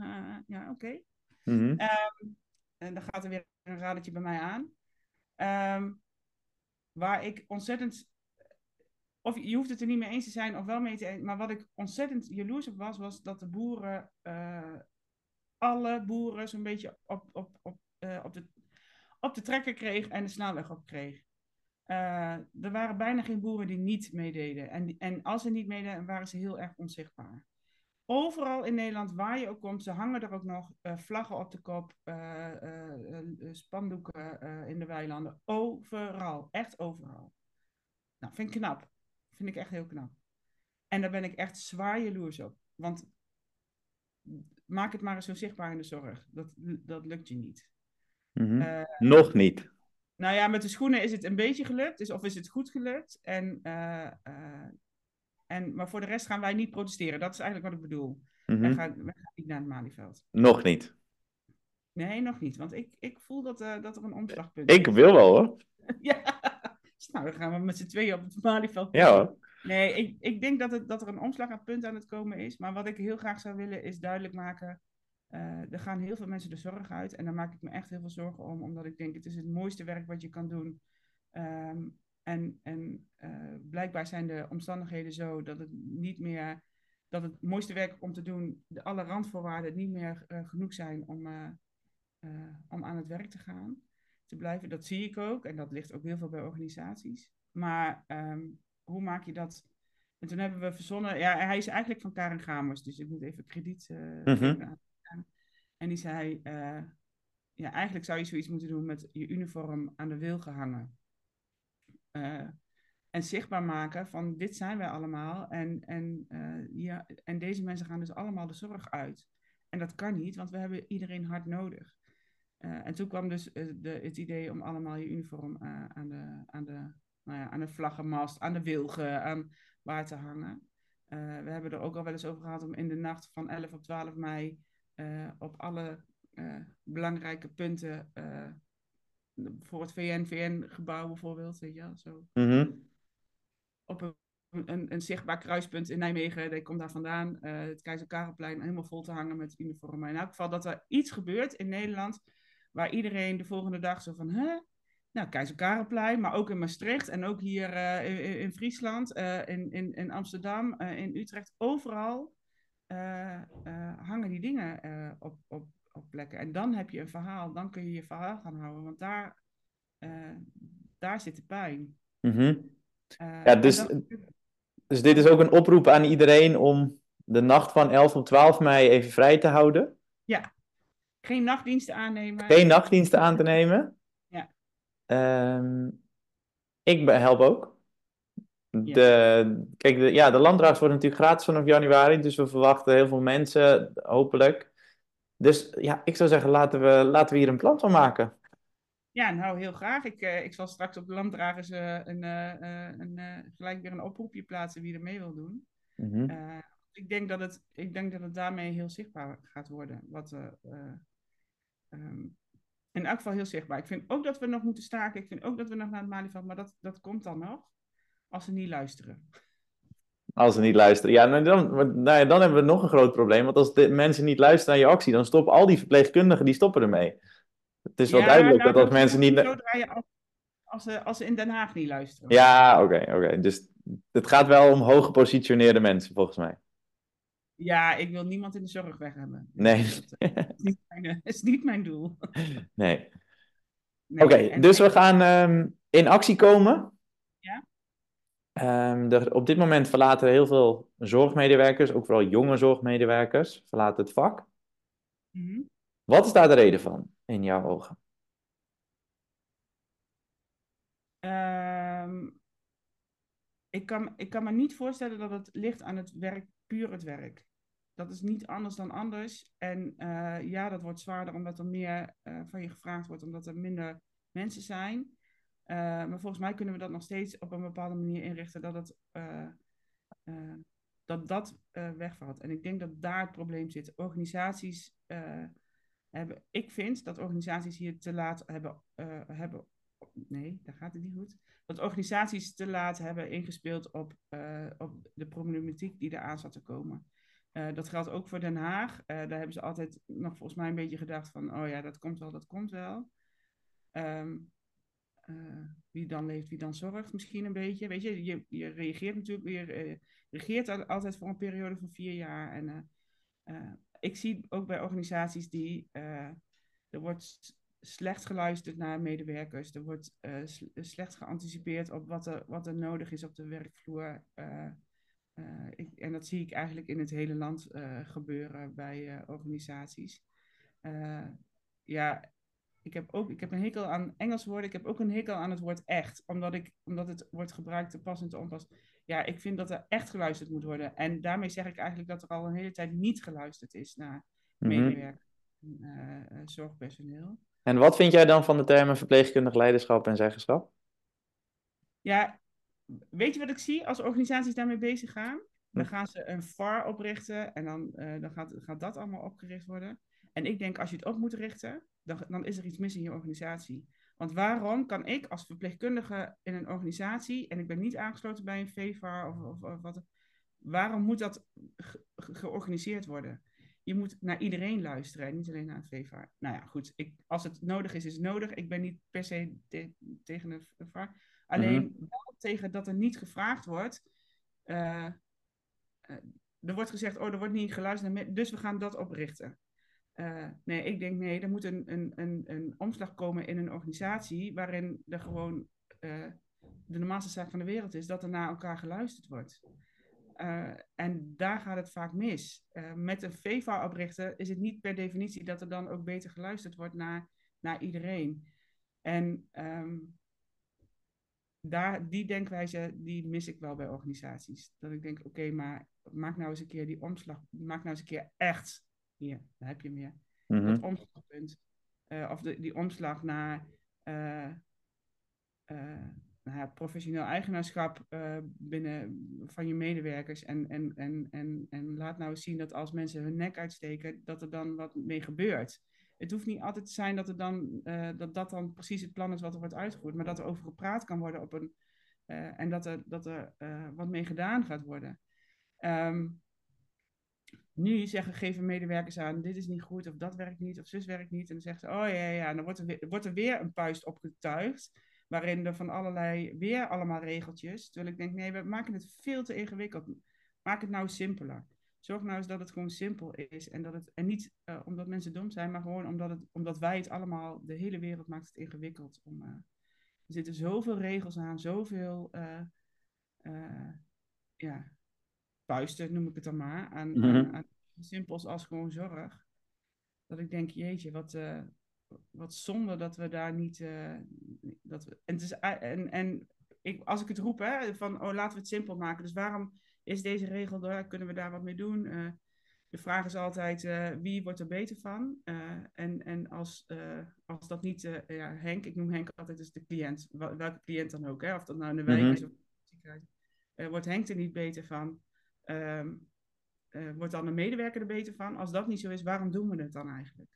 ah, ja, oké. Okay. Mhm. Ehm, en dan gaat er weer een radertje bij mij aan. Um, waar ik ontzettend of je hoeft het er niet mee eens te zijn of wel mee te. Maar wat ik ontzettend jaloers op was, was dat de boeren, uh, alle boeren zo'n beetje op, op, op, uh, op, de, op de trekker kreeg en de snelweg op kreeg. Uh, er waren bijna geen boeren die niet meededen. En, en als ze niet meededen, waren ze heel erg onzichtbaar. Overal in Nederland, waar je ook komt, ze hangen er ook nog vlaggen op de kop, spandoeken in de weilanden. Overal, echt overal. Nou, vind ik knap. Vind ik echt heel knap. En daar ben ik echt zwaar jaloers op. Want maak het maar eens zo zichtbaar in de zorg. Dat, dat lukt je niet. Mm -hmm. Nog niet. Nou ja, met de schoenen is het een beetje gelukt, dus, of is het goed gelukt. En, uh, uh, en, maar voor de rest gaan wij niet protesteren. Dat is eigenlijk wat ik bedoel. Mm -hmm. wij, gaan, wij, gaan, niet naar het Malieveld. Nog niet. Nee, nog niet. Want ik, ik voel dat, dat er een omslagpunt ik is. Ik wil wel hoor. ja. Nou, dan gaan we met z'n tweeën op het Malieveld. Ja hoor. Nee, ik, ik denk dat, het, dat er een omslagpunt aan het komen is. Maar wat ik heel graag zou willen is duidelijk maken uh, er gaan heel veel mensen de zorg uit en daar maak ik me echt heel veel zorgen om, omdat ik denk het is het mooiste werk wat je kan doen. Um, en en uh, blijkbaar zijn de omstandigheden zo dat het niet meer, dat het mooiste werk om te doen, de, alle randvoorwaarden niet meer uh, genoeg zijn om, om aan het werk te gaan, te blijven. Dat zie ik ook en dat ligt ook heel veel bij organisaties. Maar um, hoe maak je dat? En toen hebben we verzonnen, ja, hij is eigenlijk van Karen Gamers, dus ik moet even krediet mm -hmm. geven en die zei, uh, ja, eigenlijk zou je zoiets moeten doen met je uniform aan de wil gehangen. Uh, en zichtbaar maken van dit zijn wij allemaal. En, en, uh, ja, en deze mensen gaan dus allemaal de zorg uit. En dat kan niet, want we hebben iedereen hard nodig. En toen kwam dus de, het idee om allemaal je uniform aan, de, aan, de, nou ja, aan de vlaggenmast, aan de wilgen, aan waar te hangen. we hebben er ook al wel eens over gehad om in de nacht van 11 op 12 mei op alle belangrijke punten voor het VN-VN-gebouw bijvoorbeeld, weet je wel, zo. Mm -hmm. Op een, een, een, zichtbaar kruispunt in Nijmegen, ik kom daar vandaan, het Keizer Karelplein helemaal vol te hangen met uniformen. In elk geval dat er iets gebeurt in Nederland waar iedereen de volgende dag zo van, hè? Nou, Keizer Karelplein, maar ook in Maastricht en ook hier in, in, Friesland, in, in, in Amsterdam, in Utrecht, overal hangen die dingen op, op, op plekken. En dan heb je een verhaal, dan kun je je verhaal gaan houden, want daar, daar zit de pijn. Mm -hmm. ja, dus, dan... dus dit is ook een oproep aan iedereen om de nacht van 11 op 12 mei even vrij te houden? Ja, geen nachtdiensten aannemen. Geen nachtdiensten aan te nemen? Ja. Um, ik help ook. De, kijk, de, ja, de landdracht wordt natuurlijk gratis vanaf januari, dus we verwachten heel veel mensen, hopelijk. Dus ja, ik zou zeggen, laten we, laten we hier een plan van maken. Ja, nou, heel graag. Ik, uh, ik zal straks op de landdragers uh, een, uh, een, gelijk weer een oproepje plaatsen wie er mee wil doen. Mm -hmm. ik, denk dat het, ik denk dat het daarmee heel zichtbaar gaat worden. Wat, um, in elk geval heel zichtbaar. Ik vind ook dat we nog moeten staken. Ik vind ook dat we nog naar het Malieveld, maar dat, dat komt dan nog. Als ze niet luisteren. Als ze niet luisteren. Ja, dan, nou ja, dan hebben we nog een groot probleem. Want als de mensen niet luisteren naar je actie, dan stoppen al die verpleegkundigen, die stoppen ermee. Het is wel ja, duidelijk nou, dat als mensen niet... Als, als, ze, als ze in Den Haag niet luisteren. Ja, oké, okay, oké. Okay. Dus het gaat wel om hoog gepositioneerde mensen, volgens mij. Ja, ik wil niemand in de zorg weg hebben. Nee. Dat mijn, is niet mijn doel. Nee. nee Oké, okay, dus we gaan um, in actie komen. Um, er, op dit moment verlaten heel veel zorgmedewerkers, ook vooral jonge zorgmedewerkers, verlaten het vak. Mm -hmm. Wat is daar de reden van, in jouw ogen? Um, ik, kan, ik kan me niet voorstellen dat het ligt aan het werk, puur het werk. Dat is niet anders dan anders. En uh, ja, dat wordt zwaarder omdat er meer uh, van je gevraagd wordt, omdat er minder mensen zijn. Uh, maar volgens mij kunnen we dat nog steeds op een bepaalde manier inrichten dat het, dat, dat wegvalt. En ik denk dat daar het probleem zit. Organisaties hebben, ik vind dat organisaties hier te laat hebben, hebben nee, daar gaat het niet goed. Dat organisaties te laat hebben ingespeeld op, op de problematiek die eraan zat te komen. Dat geldt ook voor Den Haag. daar hebben ze altijd nog volgens mij een beetje gedacht van, oh ja, dat komt wel, dat komt wel. Um, uh, wie dan leeft, wie dan zorgt, misschien een beetje. Weet je, je, je reageert natuurlijk weer, regeert altijd voor een periode van vier jaar. En ik zie ook bij organisaties die, er wordt slecht geluisterd naar medewerkers. Er wordt slecht geanticipeerd op wat er, wat er nodig is op de werkvloer. Uh, ik, en dat zie ik eigenlijk in het hele land gebeuren bij organisaties. ja, ik heb ook ik heb een hekel aan Engels woorden. Ik heb ook een hekel aan het woord echt. Omdat, ik, omdat het wordt gebruikt te pas en te onpas. Ja, ik vind dat er echt geluisterd moet worden. En daarmee zeg ik eigenlijk dat er al een hele tijd niet geluisterd is naar mhm. medewerkers en zorgpersoneel. En wat vind jij dan van de termen verpleegkundig leiderschap en zeggenschap? Ja, weet je wat ik zie als organisaties daarmee bezig gaan? Dan gaan ze een VAR oprichten en dan, uh, dan gaat, gaat dat allemaal opgericht worden. En ik denk, als je het op moet richten, dan, dan is er iets mis in je organisatie. Want waarom kan ik als verpleegkundige in een organisatie, en ik ben niet aangesloten bij een VVAR of, of, of wat, waarom moet dat georganiseerd worden? je moet naar iedereen luisteren en niet alleen naar het VVA. Nou ja, goed. Ik, als het nodig is, is het nodig. Ik ben niet per se tegen de VAR. Alleen mhm. wel tegen dat er niet gevraagd wordt. Uh, er wordt gezegd, oh, er wordt niet geluisterd, dus we gaan dat oprichten. Uh, nee, ik denk nee, er moet een, een, een, een omslag komen in een organisatie waarin er gewoon de normaalste zaak van de wereld is dat er naar elkaar geluisterd wordt. En daar gaat het vaak mis. Met een VEVA oprichten is het niet per definitie dat er dan ook beter geluisterd wordt naar, naar iedereen. En um, daar, die denkwijze die mis ik wel bij organisaties. Dat ik denk, oké, maar maak nou eens een keer die omslag, maak nou eens een keer echt, hier, daar heb je meer, mm -hmm. het omslagpunt. Uh, of de, die omslag naar nou ja, professioneel eigenaarschap binnen van je medewerkers. En, en, en, en, en laat nou eens zien dat als mensen hun nek uitsteken, dat er dan wat mee gebeurt. Het hoeft niet altijd te zijn dat, er dan, uh, dat dat dan precies het plan is wat er wordt uitgevoerd, maar dat er over gepraat kan worden op een, uh, en dat er, dat er wat mee gedaan gaat worden. Um, nu zeggen, geven medewerkers aan, dit is niet goed, of dat werkt niet, of zus werkt niet. En dan zeggen ze, oh ja, ja, en dan wordt er wordt er weer een puist opgetuigd waarin er van allerlei, weer allemaal regeltjes. Terwijl ik denk, nee, we maken het veel te ingewikkeld. Maak het nou simpeler. Zorg nou eens dat het gewoon simpel is. En, dat het, en niet uh, omdat mensen dom zijn, maar gewoon omdat, het, omdat wij het allemaal, de hele wereld maakt het ingewikkeld. Om, uh, er zitten zoveel regels aan, zoveel uh, ja, puisten, noem ik het dan maar, aan, mm -hmm. aan, aan simpels als gewoon zorg. Dat ik denk, jeetje, wat, wat zonde dat we daar niet. Dat we, en het is, en, en ik, als ik het roep, hè, van oh, laten we het simpel maken. Dus waarom is deze regel daar? Kunnen we daar wat mee doen? Uh, de vraag is altijd uh, wie wordt er beter van? en en als, als dat niet, ja, Henk, ik noem Henk altijd dus de cliënt, welke cliënt dan ook, hè, of dat nou in de wijk mm -hmm. is of ziekenhuis, wordt Henk er niet beter van? Um, wordt dan een medewerker er beter van? Als dat niet zo is, waarom doen we het dan eigenlijk?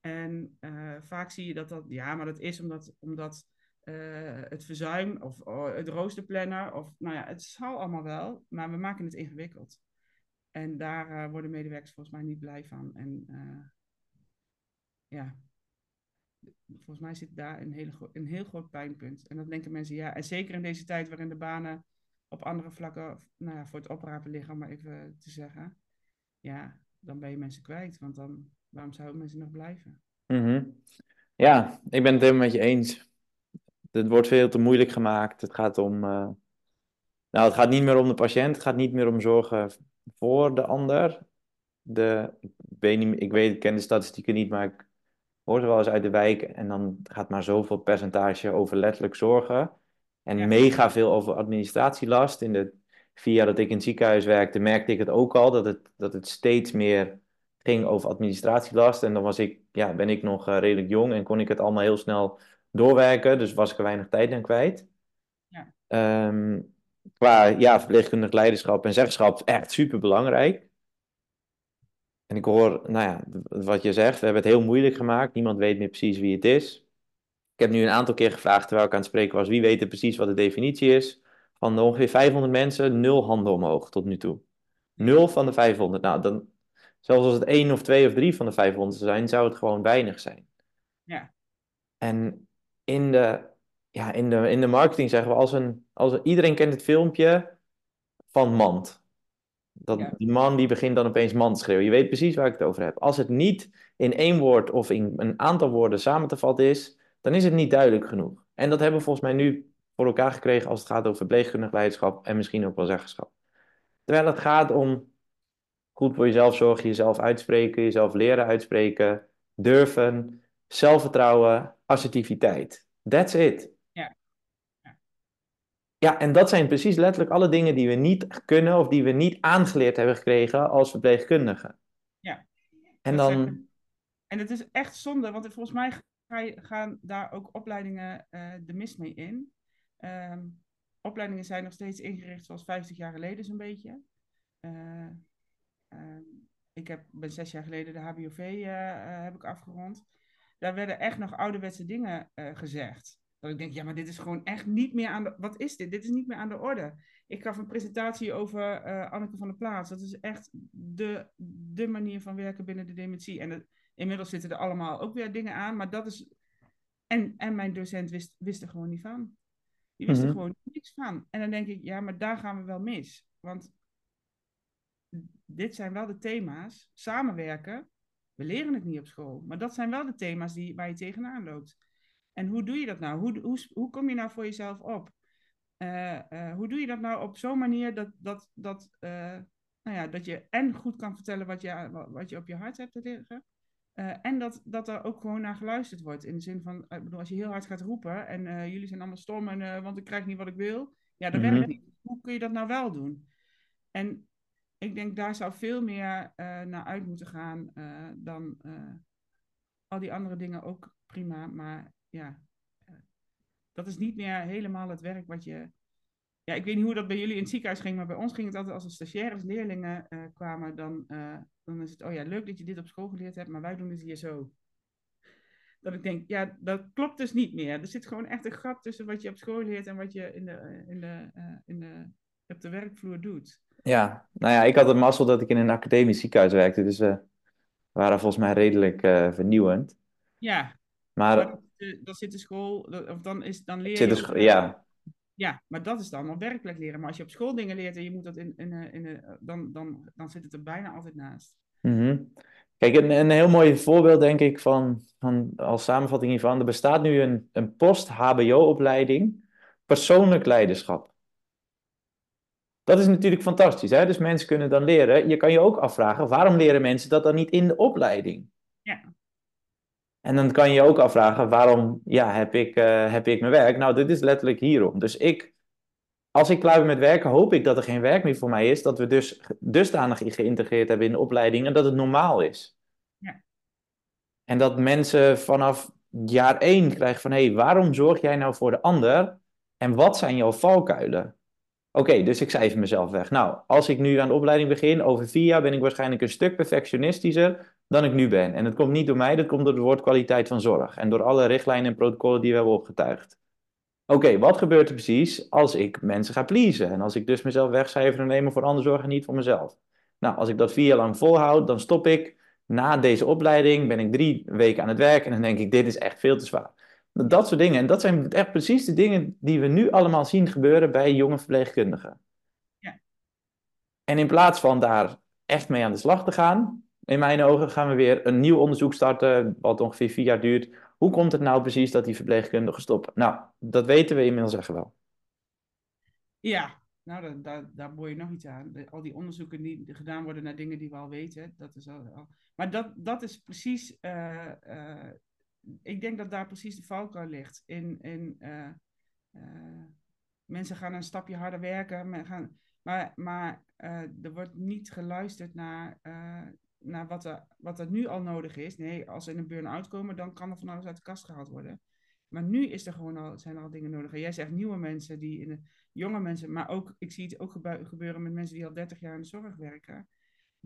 En vaak zie je dat dat, ja, maar dat is omdat, omdat uh, het verzuim of uh, het roosterplanner, of nou ja, het zal allemaal wel, maar we maken het ingewikkeld. En daar worden medewerkers volgens mij niet blij van. En ja, volgens mij zit daar een, hele een heel groot pijnpunt. En dan denken mensen, ja, en zeker in deze tijd waarin de banen op andere vlakken nou ja, voor het oprapen liggen, om maar even te zeggen, ja, dan ben je mensen kwijt. Want dan waarom zouden mensen nog blijven? Mm Ja, ik ben het helemaal met je eens. Het wordt veel te moeilijk gemaakt. Het gaat om. Uh... Nou, het gaat niet meer om de patiënt. Het gaat niet meer om zorgen voor de ander. De, ik, weet niet, ik, weet, ik ken de statistieken niet, maar ik hoor ze wel eens uit de wijk. En dan gaat maar zoveel percentage over letterlijk zorgen. En ja. mega veel over administratielast. In de vier jaar dat ik in het ziekenhuis werkte, merkte ik het ook al. Dat het, dat het steeds meer ging over administratielast. En dan was ik, ja, ben ik nog uh, redelijk jong en kon ik het allemaal heel snel doorwerken. Dus was ik er weinig tijd aan kwijt. Ja. Um, qua ja, verpleegkundig leiderschap en zeggenschap echt super belangrijk. En ik hoor, nou ja, wat je zegt, we hebben het heel moeilijk gemaakt. Niemand weet meer precies wie het is. Ik heb nu een aantal keer gevraagd, terwijl ik aan het spreken was, wie weet er precies wat de definitie is. Van de ongeveer 500 mensen, nul handen omhoog tot nu toe. Nul van de 500. Nou, dan, Zelfs als het één of twee of drie van de 500 zijn, zou het gewoon weinig zijn. Ja. En in de, ja, in de, in de marketing zeggen we, als een, als een, iedereen kent het filmpje van Mand. Dat, Ja. Die man die begint dan opeens man te schreeuwen. Je weet precies waar ik het over heb. Als het niet in één woord of in een aantal woorden samen te vatten is, dan is het niet duidelijk genoeg. En dat hebben we volgens mij nu voor elkaar gekregen als het gaat over verpleegkundig leiderschap en misschien ook wel zeggenschap. Terwijl het gaat om goed voor jezelf zorgen, jezelf uitspreken, jezelf leren uitspreken, durven, zelfvertrouwen, assertiviteit. That's it. Ja. Ja. Ja, en dat zijn precies letterlijk alle dingen die we niet kunnen of die we niet aangeleerd hebben gekregen als verpleegkundigen. Ja. En Dat dan, En het is echt zonde, want volgens mij gaan daar ook opleidingen eh, de mis mee in. Ehm, opleidingen zijn nog steeds ingericht zoals 50 jaar geleden zo'n beetje. Eh, ehm, ik heb, ben zes jaar geleden de HBOV eh, heb ik afgerond. Daar werden echt nog ouderwetse dingen eh, gezegd. Dat ik denk, ja, maar dit is gewoon echt niet meer aan de... Wat is dit? Dit is niet meer aan de orde. Ik gaf een presentatie over eh, Anneke van der Plaats. Dat is echt de, de manier van werken binnen de dementie. En het, inmiddels zitten er allemaal ook weer dingen aan, maar dat is... En, en mijn docent wist, wist er gewoon niet van. Die wist er Mhm. gewoon niks van. En dan denk ik, ja, maar daar gaan we wel mis. Want dit zijn wel de thema's. Samenwerken. We leren het niet op school. Maar dat zijn wel de thema's die, waar je tegenaan loopt. En hoe doe je dat nou? Hoe, hoe, hoe kom je nou voor jezelf op? Eh, eh, hoe doe je dat nou op zo'n manier dat, dat, dat, eh, nou ja, dat je en goed kan vertellen wat je, wat je op je hart hebt te liggen. en dat, dat er ook gewoon naar geluisterd wordt. In de zin van, ik bedoel, als je heel hard gaat roepen en jullie zijn allemaal stom en, want ik krijg niet wat ik wil. Ja, dat Mhm. werkt niet. Hoe kun je dat nou wel doen? En ik denk daar zou veel meer eh, naar uit moeten gaan eh, dan eh, al die andere dingen ook prima. Maar ja, dat is niet meer helemaal het werk wat je. Ja, ik weet niet hoe dat bij jullie in het ziekenhuis ging, maar bij ons ging het altijd als er stagiaires, leerlingen kwamen, dan, dan is het, oh ja, leuk dat je dit op school geleerd hebt, maar wij doen het hier zo. Dat ik denk, ja, dat klopt dus niet meer. Er zit gewoon echt een gat tussen wat je op school leert en wat je in de, in de, in de, op de werkvloer doet. Ja, nou ja, ik had het mazzel dat ik in een academisch ziekenhuis werkte, dus we waren volgens mij redelijk eh, vernieuwend. Ja, Maar dan zit de school, of dan, is, dan leer zit je... dus, op- ja, Ja, maar dat is dan op werkelijk leren. Maar als je op school dingen leert en je moet dat in, in, eh, in, eh, dan, dan, dan zit het er bijna altijd naast. Mhm. Kijk, een, een heel mooi voorbeeld, denk ik, van, van als samenvatting hiervan. Er bestaat nu een, een post-HBO-opleiding persoonlijk leiderschap. Dat is natuurlijk fantastisch, hè? Dus mensen kunnen dan leren. Je kan je ook afvragen, waarom leren mensen dat dan niet in de opleiding? Ja. En dan kan je je ook afvragen, waarom ja, heb, ik, eh, heb ik mijn werk? Nou, dit is letterlijk hierom. Dus ik, als ik klaar ben met werken, hoop ik dat er geen werk meer voor mij is. Dat we dus dusdanig geïntegreerd hebben in de opleiding en dat het normaal is. Ja. En dat mensen vanaf jaar één krijgen van, hé, hey, waarom zorg jij nou voor de ander? En wat zijn jouw valkuilen? Oké, dus ik cijfer mezelf weg. Nou, als ik nu aan de opleiding begin, over vier jaar ben ik waarschijnlijk een stuk perfectionistischer dan ik nu ben. En dat komt niet door mij, dat komt door het woord kwaliteit van zorg. En door alle richtlijnen en protocollen die we hebben opgetuigd. Oké, wat gebeurt er precies als ik mensen ga pleasen? En als ik dus mezelf wegcijfer en nemen voor ander zorg en niet voor mezelf? Nou, als ik dat vier jaar lang volhoud, dan stop ik. Na deze opleiding ben ik drie weken aan het werk en dan denk ik, dit is echt veel te zwaar. Dat soort dingen. En dat zijn echt precies de dingen die we nu allemaal zien gebeuren bij jonge verpleegkundigen. Ja. En in plaats van daar echt mee aan de slag te gaan, in mijn ogen gaan we weer een nieuw onderzoek starten, wat ongeveer vier jaar duurt. Hoe komt het nou precies dat die verpleegkundigen stoppen? Nou, dat weten we inmiddels echt wel. Ja, nou, daar, daar, daar boor je nog iets aan. Al die onderzoeken die gedaan worden naar dingen die we al weten, dat is al... al- Maar dat, dat is precies... eh, eh, ik denk dat daar precies de valkuil ligt. In, in, eh, eh, mensen gaan een stapje harder werken, men gaan, maar, maar eh, er wordt niet geluisterd naar, naar wat, er, wat er nu al nodig is. Nee, als ze in een burn-out komen, dan kan er van alles uit de kast gehaald worden. Maar nu is er gewoon al, zijn er al dingen nodig. En jij zegt nieuwe mensen, die in de, jonge mensen, maar ook, ik zie het ook gebe- gebeuren met mensen die al 30 jaar in de zorg werken.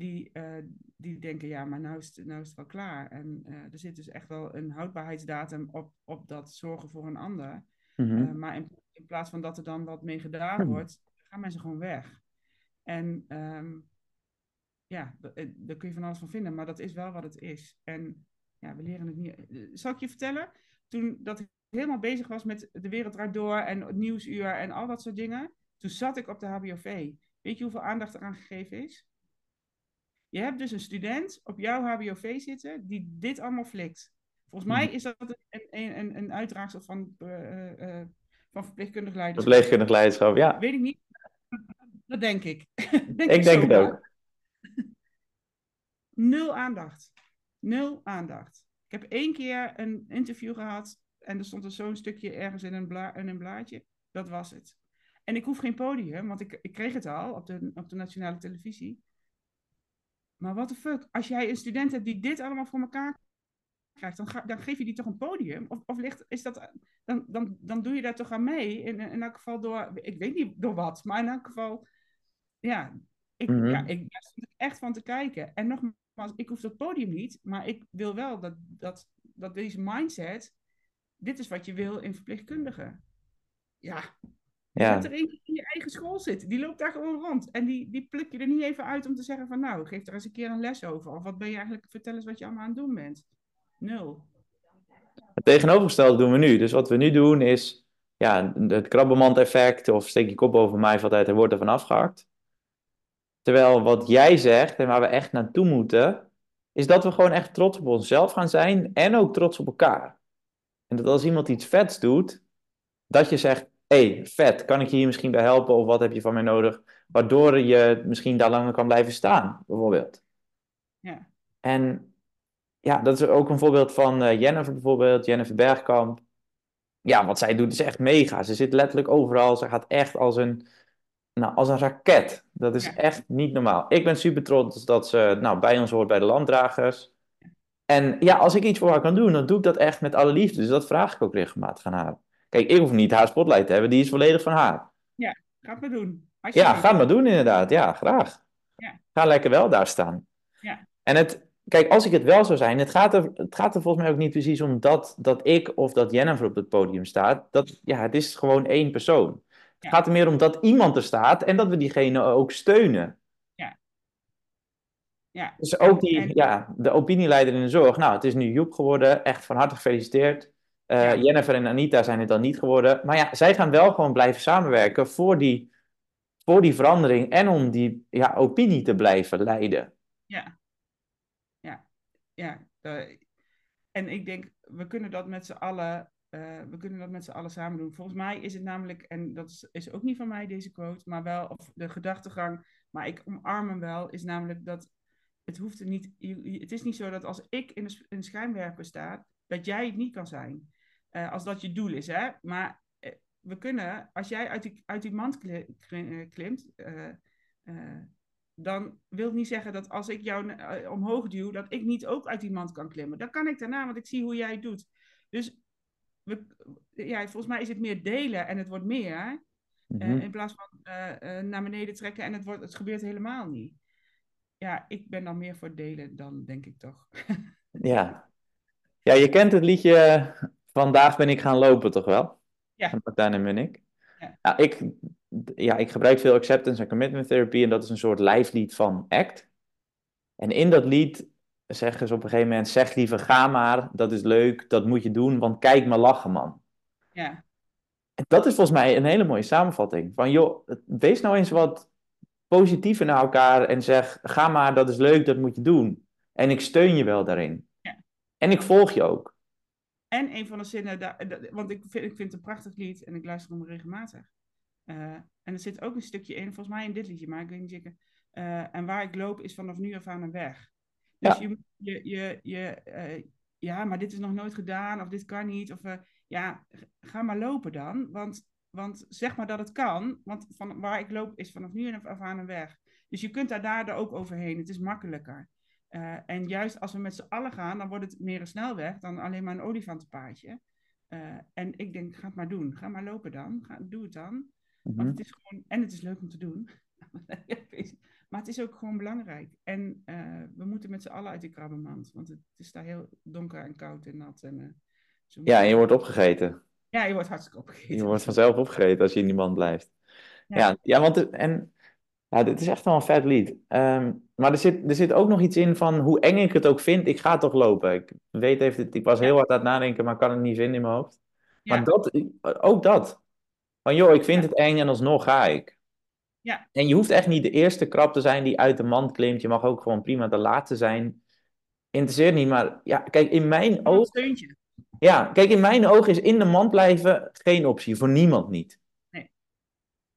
Die, eh, die denken, ja, maar nou is, het, nou is het wel klaar. En eh, er zit dus echt wel een houdbaarheidsdatum op, op dat zorgen voor een ander. Mhm. Uh, maar in, in, plaats van dat er dan wat mee gedaan wordt, gaan mensen gewoon weg. En um, ja, eh, daar kun je van alles van vinden, maar dat is wel wat het is. En ja, we leren het niet. Zal ik je vertellen? Toen dat ik helemaal bezig was met de wereld draait door en het nieuwsuur en al dat soort dingen, toen zat ik op de HBOV. Weet je hoeveel aandacht eraan gegeven is? Je hebt dus een student op jouw HBOV zitten die dit allemaal flikt. Volgens mij is dat een, een, een, een uitdraagsel van, uh, uh, van verpleegkundig leiderschap. Verpleegkundig leiderschap, ja. Weet ik niet. Dat denk ik. denk ik denk het ook. Nul aandacht. Nul aandacht. Ik heb één keer een interview gehad en er stond er zo'n stukje ergens in een, bla in een blaadje. Dat was het. En ik hoef geen podium, want ik, ik kreeg het al op de, op de nationale televisie. Maar what the fuck, als jij een student hebt die dit allemaal voor elkaar krijgt, dan, ga, dan geef je die toch een podium? Of, of ligt, is dat, dan, dan, dan doe je daar toch aan mee? In, in elk geval door, ik weet niet door wat, maar in elk geval, ja, ik, mm ja, ik ben er echt van te kijken. En nogmaals, ik hoef dat podium niet, maar ik wil wel dat, dat, dat deze mindset, dit is wat je wil in verpleegkundigen. Ja, ja. Er eentje in je eigen school zit. Die loopt daar gewoon rond. En die, die pluk je er niet even uit om te zeggen van nou, geef er eens een keer een les over. Of wat ben je eigenlijk, vertel eens wat je allemaal aan het doen bent. Nul. Het tegenovergestelde doen we nu. Dus wat we nu doen is ja, het krabbenmand-effect of steek je kop over mij valt uit en wordt er van afgehakt. Terwijl wat jij zegt en waar we echt naartoe moeten, is dat we gewoon echt trots op onszelf gaan zijn en ook trots op elkaar. En dat als iemand iets vets doet, dat je zegt, hey, vet, kan ik je hier misschien bij helpen of wat heb je van mij nodig? Waardoor je misschien daar langer kan blijven staan, bijvoorbeeld. Ja. En ja, dat is ook een voorbeeld van uh, Jennifer bijvoorbeeld, Jennifer Bergkamp. Ja, wat zij doet is echt mega. Ze zit letterlijk overal. Ze gaat echt als een, nou, als een raket. Dat is echt niet normaal. Ik ben super trots dat ze nou, bij ons hoort bij de landdragers. En ja, als ik iets voor haar kan doen, dan doe ik dat echt met alle liefde. Dus dat vraag ik ook regelmatig aan haar. Kijk, ik hoef niet haar spotlight te hebben, die is volledig van haar. Ja, ga het maar doen. Ja, ga het maar doen inderdaad. Ja, graag. Ja. Ga lekker wel daar staan. Ja. En het, kijk, als ik het wel zou zijn, het gaat, er, het gaat er volgens mij ook niet precies om dat, dat ik of dat Jennifer op het podium staat. Dat, ja, het is gewoon één persoon. Het gaat er meer om dat iemand er staat en dat we diegene ook steunen. Ja. Ja. Dus ook die, ja, de opinieleider in de zorg. Nou, het is nu Joep geworden. Echt van harte gefeliciteerd. Uh, Jennifer en Anita zijn het dan niet geworden. Maar ja, zij gaan wel gewoon blijven samenwerken voor die, voor die verandering en om die ja, opinie te blijven leiden. Ja, ja, ja. Uh, en ik denk, we kunnen dat met z'n allen, uh, we kunnen dat met z'n allen samen doen. Volgens mij is het namelijk, en dat is, is ook niet van mij deze quote, maar wel, of de gedachtegang, maar ik omarm hem wel, is namelijk dat het hoeft er niet, het is niet zo dat als ik in een, een schijnwerper sta, dat jij het niet kan zijn. Uh, als dat je doel is, hè. Maar uh, we kunnen, als jij uit die, uit die mand klimt, uh, dan wil het niet zeggen dat als ik jou omhoog duw, dat ik niet ook uit die mand kan klimmen. Dat kan ik daarna, want ik zie hoe jij het doet. Dus we, ja, volgens mij is het meer delen en het wordt meer. Mm -hmm. in plaats van naar beneden trekken en het, wordt, het gebeurt helemaal niet. Ja, ik ben dan meer voor delen dan, denk ik toch. ja. Ja, je kent het liedje Vandaag ben ik gaan lopen, toch wel? Ja. Martijn en Munnik. Ja. Nou, ik, ja, ik gebruik veel acceptance en commitment therapy en dat is een soort lijflied van ACT. En in dat lied zeggen ze op een gegeven moment, zeg liever ga maar, dat is leuk, dat moet je doen, want kijk maar lachen man. Ja. En dat is volgens mij een hele mooie samenvatting. Van joh, wees nou eens wat positiever naar elkaar en zeg, ga maar, dat is leuk, dat moet je doen. En ik steun je wel daarin. Ja. En ik volg je ook. En een van de zinnen, daar, want ik vind, ik vind het een prachtig lied en ik luister hem regelmatig. Uh, en er zit ook een stukje in, volgens mij in dit liedje, maar ik weet niet zeker. Uh, en waar ik loop is vanaf nu af aan een weg. Dus ja. je, je, je, je uh, ja, maar dit is nog nooit gedaan of dit kan niet. Of ja, ga maar lopen dan. Want, want zeg maar dat het kan, want van waar ik loop is vanaf nu af aan een weg. Dus je kunt daar daardoor ook overheen. Het is makkelijker. Uh, en juist als we met z'n allen gaan, dan wordt het meer een snelweg dan alleen maar een olifantenpaadje. Uh, en ik denk, ga het maar doen. Ga maar lopen dan. Ga, doe het dan. Mhm. Want het is gewoon, en het is leuk om te doen. maar het is ook gewoon belangrijk. En uh, we moeten met z'n allen uit die krabbenmand. Want het, is daar heel donker en koud en nat. En, zo ja, en je wordt opgegeten. Ja, je wordt hartstikke opgegeten. Je wordt vanzelf opgegeten als je in die mand blijft. Ja, ja, ja want en ja, dit is echt wel een vet lied. Um, maar er zit, er zit ook nog iets in van hoe eng ik het ook vind, ik ga toch lopen. Ik weet even, ik was heel hard aan het nadenken, maar kan het niet vinden in mijn hoofd. Ja. Maar dat, ook dat. Van joh, ik vind het eng en alsnog ga ik. Ja, En je hoeft echt niet de eerste krab te zijn die uit de mand klimt. Je mag ook gewoon prima de laatste zijn. Interesseert niet, maar ja, kijk, in mijn steuntje. ja, kijk, in mijn oog is in de mand blijven geen optie, voor niemand niet.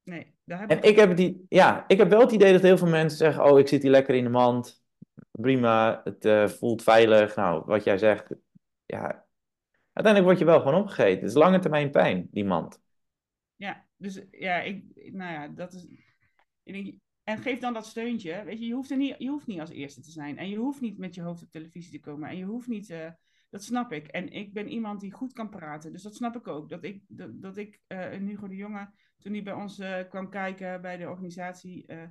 Nee, daar heb En ik ik heb, die, ja, ik heb wel het idee dat heel veel mensen zeggen: Oh, ik zit hier lekker in de mand. Prima, het eh, voelt veilig. Nou, wat jij zegt, ja, uiteindelijk word je wel gewoon opgegeten. Het is lange termijn pijn, die mand. Ja, dus ja, ik, nou ja, dat is. ik denk, en geef dan dat steuntje. Weet je, je hoeft, er niet, je hoeft niet als eerste te zijn. En je hoeft niet met je hoofd op televisie te komen. En je hoeft niet. eh, dat snap ik. En ik ben iemand die goed kan praten. Dus dat snap ik ook. Dat ik, dat, dat ik eh, Hugo de Jonge, toen hij bij ons eh, kwam kijken bij de organisatie. eh,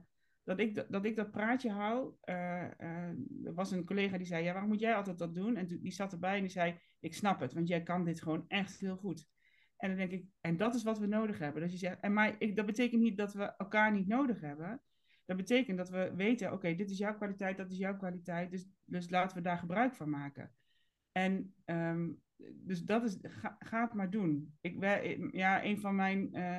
dat, ik, dat, dat ik dat praatje hou. er was een collega die zei: Ja, waarom moet jij altijd dat doen? En die zat erbij en die zei: Ik snap het, want jij kan dit gewoon echt heel goed. En dan denk ik, en dat is wat we nodig hebben. Dus je zegt, en maar ik, dat betekent niet dat we elkaar niet nodig hebben. Dat betekent dat we weten, oké, dit is jouw kwaliteit, dat is jouw kwaliteit. Dus, dus laten we daar gebruik van maken. En ehm, dus dat is, ga, ga het maar doen. Ik, wij- ja, een van mijn, eh,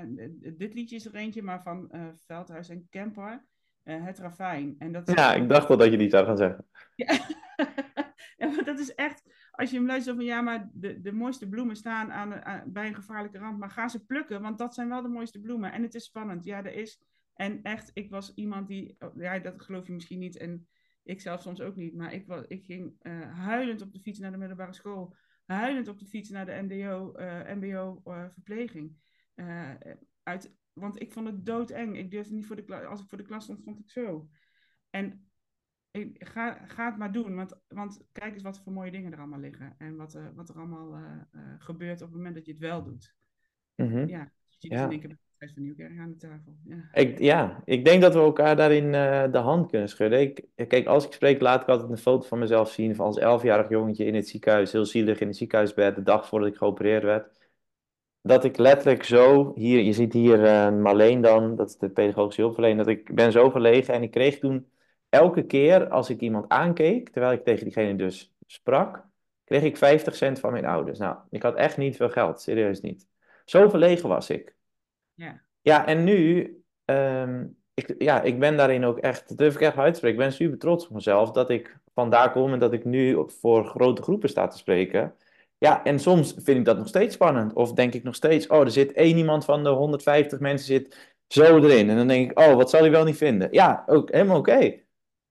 dit liedje is er eentje, maar van eh, Veldhuis en Kemper, eh, Het Ravijn. En dat is Ja, ik dacht wel dat je die zou gaan zeggen. ja. ja, maar dat is echt, als je hem luistert van ja, maar de, de mooiste bloemen staan aan, aan- bij een gevaarlijke rand, maar ga ze plukken, want dat zijn wel de mooiste bloemen. En het is spannend, ja, er is. En echt, ik was iemand die, oh, ja, dat geloof je misschien niet en ik zelf soms ook niet, maar ik, was, ik ging eh, huilend op de fiets naar de middelbare school, huilend op de fiets naar de MDO, eh, MBO eh, verpleging. Uit, want ik vond het doodeng. Ik durfde niet voor de klas, als ik voor de klas stond, stond ik zo. En ik, ga, ga het maar doen, want, want kijk eens wat voor mooie dingen er allemaal liggen. En wat, wat er allemaal gebeurt op het moment dat je het wel doet. Mhm. Ja, je ziet Ja. in één keer aan de. Ja. Ik, ja, ik denk dat we elkaar daarin eh, de hand kunnen schudden. Ik, kijk, als ik spreek, laat ik altijd een foto van mezelf zien van als elfjarig jongetje in het ziekenhuis, heel zielig in het ziekenhuisbed, de dag voordat ik geopereerd werd. Dat ik letterlijk zo, hier, je ziet hier eh, Marleen dan, dat is de pedagogische hulpverlener, dat ik ben zo verlegen en ik kreeg toen elke keer als ik iemand aankeek, terwijl ik tegen diegene dus sprak, kreeg ik 50 cent van mijn ouders. Nou, ik had echt niet veel geld, serieus niet. Zo verlegen was ik. Ja. Ja, en nu, ehm, ik, ja, ik ben daarin ook echt, durf ik echt uit te spreken. Ik ben super trots op mezelf dat ik vandaar kom en dat ik nu voor grote groepen sta te spreken. Ja, en soms vind ik dat nog steeds spannend. Of denk ik nog steeds, oh, er zit één iemand van de 150 mensen zit zo erin. En dan denk ik, oh, wat zal hij wel niet vinden? Ja, ook helemaal oké.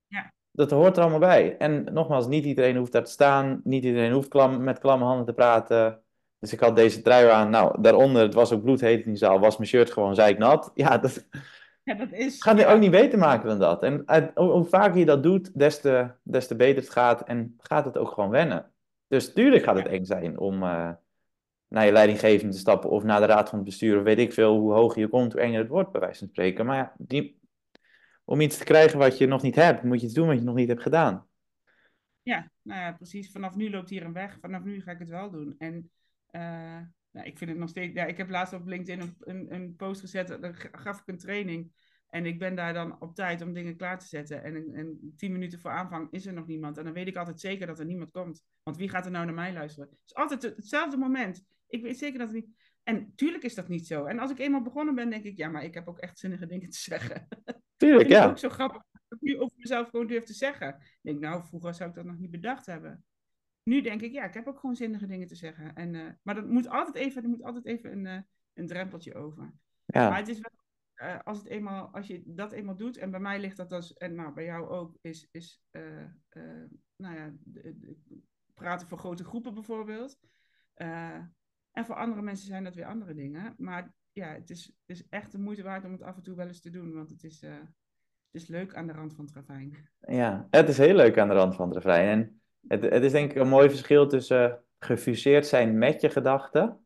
Ja. Dat hoort er allemaal bij. En nogmaals, niet iedereen hoeft daar te staan. Niet iedereen hoeft klam, met klamme handen te praten. Dus ik had deze trui aan. Nou, daaronder, het was ook bloedheet in die zaal, was mijn shirt gewoon zeiknat. Ja, dat ja, dat is. gaat ook niet beter maken dan dat. En uit- hoe, hoe vaker je dat doet, des te, des te beter het gaat. En gaat het ook gewoon wennen. Dus tuurlijk gaat het eng zijn om eh, naar je leidinggevende te stappen of naar de raad van het bestuur. Of weet ik veel, hoe hoger je komt, hoe enger het wordt, bij wijze van spreken. Maar ja, die, om iets te krijgen wat je nog niet hebt, moet je iets doen wat je nog niet hebt gedaan. Ja, nou ja, precies. Vanaf nu loopt hier een weg. Vanaf nu ga ik het wel doen. En eh, nou, ik vind het nog steeds. Ja, ik heb laatst op LinkedIn een, een, een post gezet. Dan g- gaf ik een training. En ik ben daar dan op tijd om dingen klaar te zetten. En, en tien minuten voor aanvang is er nog niemand. En dan weet ik altijd zeker dat er niemand komt. Want wie gaat er nou naar mij luisteren? Het is altijd het- hetzelfde moment. Ik weet zeker dat het niet. En tuurlijk is dat niet zo. En als ik eenmaal begonnen ben, denk ik, ja, maar ik heb ook echt zinnige dingen te zeggen. Tuurlijk, vind ik ja. ook zo grappig dat ik nu over mezelf gewoon durf te zeggen. Ik denk, nou, vroeger zou ik dat nog niet bedacht hebben. Nu denk ik, ja, ik heb ook gewoon zinnige dingen te zeggen. En, eh, maar dat moet altijd even, er moet altijd even een, eh, een drempeltje over. Maar Ja, het is wel, eh, als, het eenmaal, als je dat eenmaal doet, en bij mij ligt dat als, en nou, bij jou ook, is, is nou ja, de- de- praten voor grote groepen bijvoorbeeld. En voor andere mensen zijn dat weer andere dingen. Maar ja, het is, het is echt de moeite waard om het af en toe wel eens te doen, want het is, het is leuk aan de rand van het ravijn. ja, het is heel leuk aan de rand van het refrein. En het, het is denk ik een mooi verschil tussen gefuseerd zijn met je gedachten.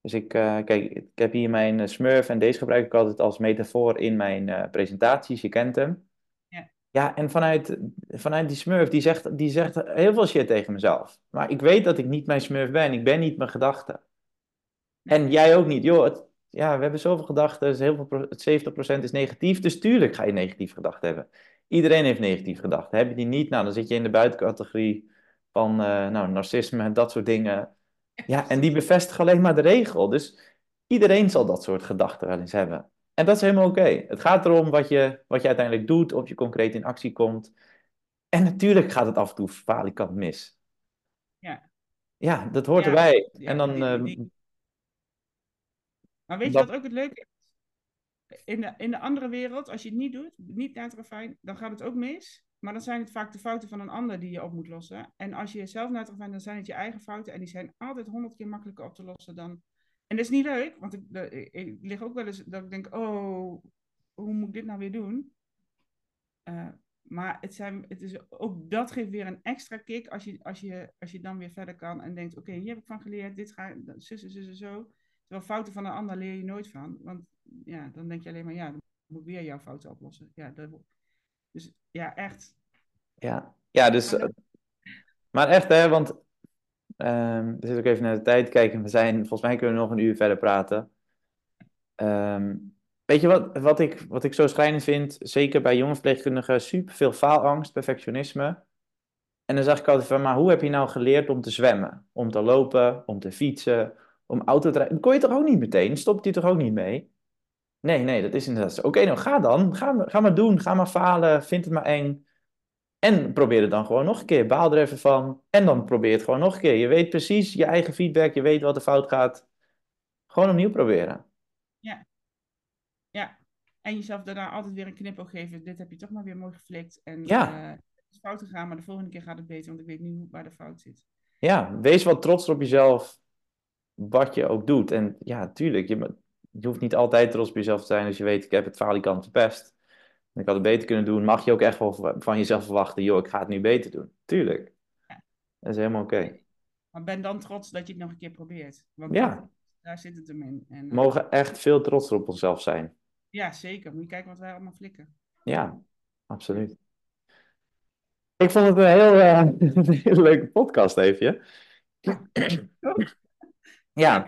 Dus ik, eh, kijk, ik heb hier mijn eh, smurf en deze gebruik ik altijd als metafoor in mijn eh, presentaties. Je kent hem. Ja. Ja, en vanuit, vanuit die smurf, die zegt, die zegt heel veel shit tegen mezelf. Maar ik weet dat ik niet mijn smurf ben. Ik ben niet mijn gedachten. En jij ook niet. Joh, het, ja, we hebben zoveel gedachten. dus Heel veel, pro- het 70% is negatief. Dus tuurlijk ga je negatieve gedachten hebben. Iedereen heeft negatieve gedachten. Heb je die niet, nou, dan zit je in de buitencategorie van eh, nou, narcisme en dat soort dingen. Ja, en die bevestigen alleen maar de regel. Dus iedereen zal dat soort gedachten wel eens hebben. En dat is helemaal oké. Het gaat erom wat je, wat je uiteindelijk doet, of je concreet in actie komt. En natuurlijk gaat het af en toe falikant mis. Ja. Ja, dat hoort Ja, erbij. ja, en dan, ehm, Maar weet je dat- wat ook het leuke is? In de, in de andere wereld, als je het niet doet, niet naar het dan gaat het ook mis. Maar dan zijn het vaak de fouten van een ander die je op moet lossen. En als je zelf naar het dan zijn het je eigen fouten. En die zijn altijd honderd keer makkelijker op te lossen dan... En dat is niet leuk, want ik, ik, lig ook wel eens dat ik denk, oh, hoe moet ik dit nou weer doen? Eh, maar het, zijn, het is, ook dat geeft weer een extra kick als je, als je, als je dan weer verder kan en denkt, oké, hier heb ik van geleerd, dit ga ik, zus, zus, zo. Terwijl fouten van een ander leer je nooit van. Want ja, dan denk je alleen maar, ja, dan moet ik weer jouw fouten oplossen. Ja, dat, dus ja, echt. Ja, ja dus. Maar echt, hè, want. ehm we zitten ook even naar de tijd kijken. We zijn, volgens mij kunnen we nog een uur verder praten. Ehm, weet je wat, wat, ik, wat ik zo schrijnend vind? Zeker bij jonge verpleegkundigen, super veel faalangst, perfectionisme. En dan zag ik altijd van, maar hoe heb je nou geleerd om te zwemmen? Om te lopen, om te fietsen, om auto te rijden? Kon je toch ook niet meteen? Stopt je toch ook niet mee? Nee, nee, dat is inderdaad zo. Oké, nou ga dan. Ga, maar- ga maar doen. Ga maar falen. Vind het maar eng. En probeer het dan gewoon nog een keer. Baal er even van. En dan probeer het gewoon nog een keer. Je weet precies je eigen feedback. Je weet wat er fout gaat. Gewoon opnieuw proberen. Ja. En jezelf daarna altijd weer een knipoog geven. Dit heb je toch maar weer mooi geflikt. En Ja. eh, het is fout gegaan, maar de volgende keer gaat het beter. Want ik weet nu waar de fout zit. Ja, wees wat trots op jezelf. Wat je ook doet. En ja, tuurlijk. Je, je hoeft niet altijd trots op jezelf te zijn. Als je weet, ik heb het falikant verpest. En ik had het beter kunnen doen. Mag je ook echt wel van jezelf verwachten. Joh, ik ga het nu beter doen. Tuurlijk. Dat is helemaal oké. Maar ben dan trots dat je het nog een keer probeert. Want Ja. daar zit het hem in. En, We eh, mogen echt veel trotser op onszelf zijn. Ja, zeker. Moet je kijken wat wij allemaal flikken. Ja, absoluut. Ik vond het een heel, eh, een leuke podcast, Eefje. Ja,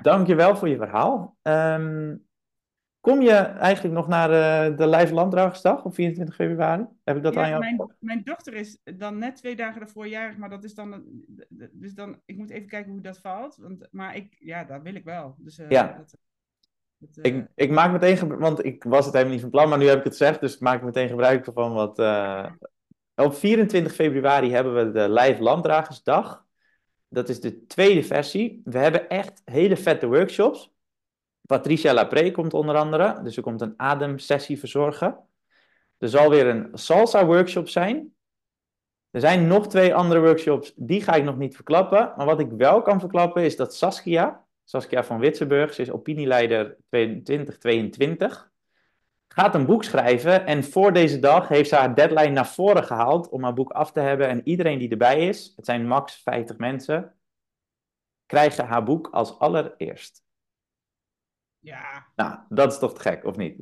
dankjewel voor je verhaal. Ehm, kom je eigenlijk nog naar eh, de Live Landdragersdag op 24 februari? Heb ik dat aan Ja, jou? mijn, mijn dochter is dan net twee dagen daarvoor jarig, maar dat is dan, dus dan, ik moet even kijken hoe dat valt. Want, maar ik, ja, dat wil ik wel. Dus, eh, Ja. dat, dat, eh, Ik, ik maak meteen gebruik, want ik was het helemaal niet van plan, maar nu heb ik het gezegd, dus ik maak meteen gebruik ervan. Wat, op 24 februari hebben we de Live Landdragersdag. Dat is de tweede versie. We hebben echt hele vette workshops. Patricia Lapré komt onder andere, dus er komt een ademsessie verzorgen. Er zal weer een salsa workshop zijn. Er zijn nog twee andere workshops, die ga ik nog niet verklappen. Maar wat ik wel kan verklappen is dat Saskia, Saskia van Witsenburg, ze is opinieleider 2022, gaat een boek schrijven. En voor deze dag heeft ze haar deadline naar voren gehaald om haar boek af te hebben. En iedereen die erbij is, het zijn max 50 mensen, krijgen haar boek als allereerst. ja, Nou, dat is toch te gek, of niet?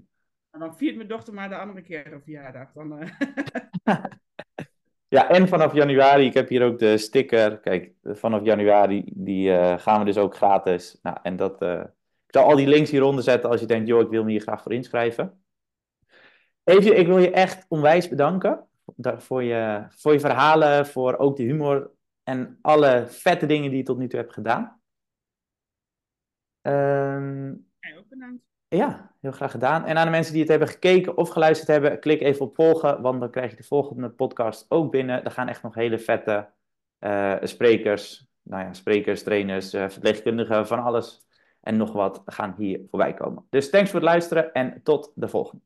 en dan viert mijn dochter maar de andere keer een verjaardag. Dan, eh, Ja, en vanaf januari, ik heb hier ook de sticker. Kijk, vanaf januari die eh, gaan we dus ook gratis. Nou, en dat, eh, ik zal al die links hieronder zetten als je denkt, joh, ik wil me hier graag voor inschrijven. Even, ik wil je echt onwijs bedanken da- voor je, voor je verhalen, voor ook de humor en alle vette dingen die je tot nu toe hebt gedaan. Ehm, jij ook bedankt. ja, heel graag gedaan. En aan de mensen die het hebben gekeken of geluisterd hebben, klik even op volgen, want dan krijg je de volgende podcast ook binnen. Er gaan echt nog hele vette eh, sprekers, nou ja, sprekers, trainers, eh, verpleegkundigen, van alles en nog wat gaan hier voorbij komen. Dus thanks voor het luisteren en tot de volgende.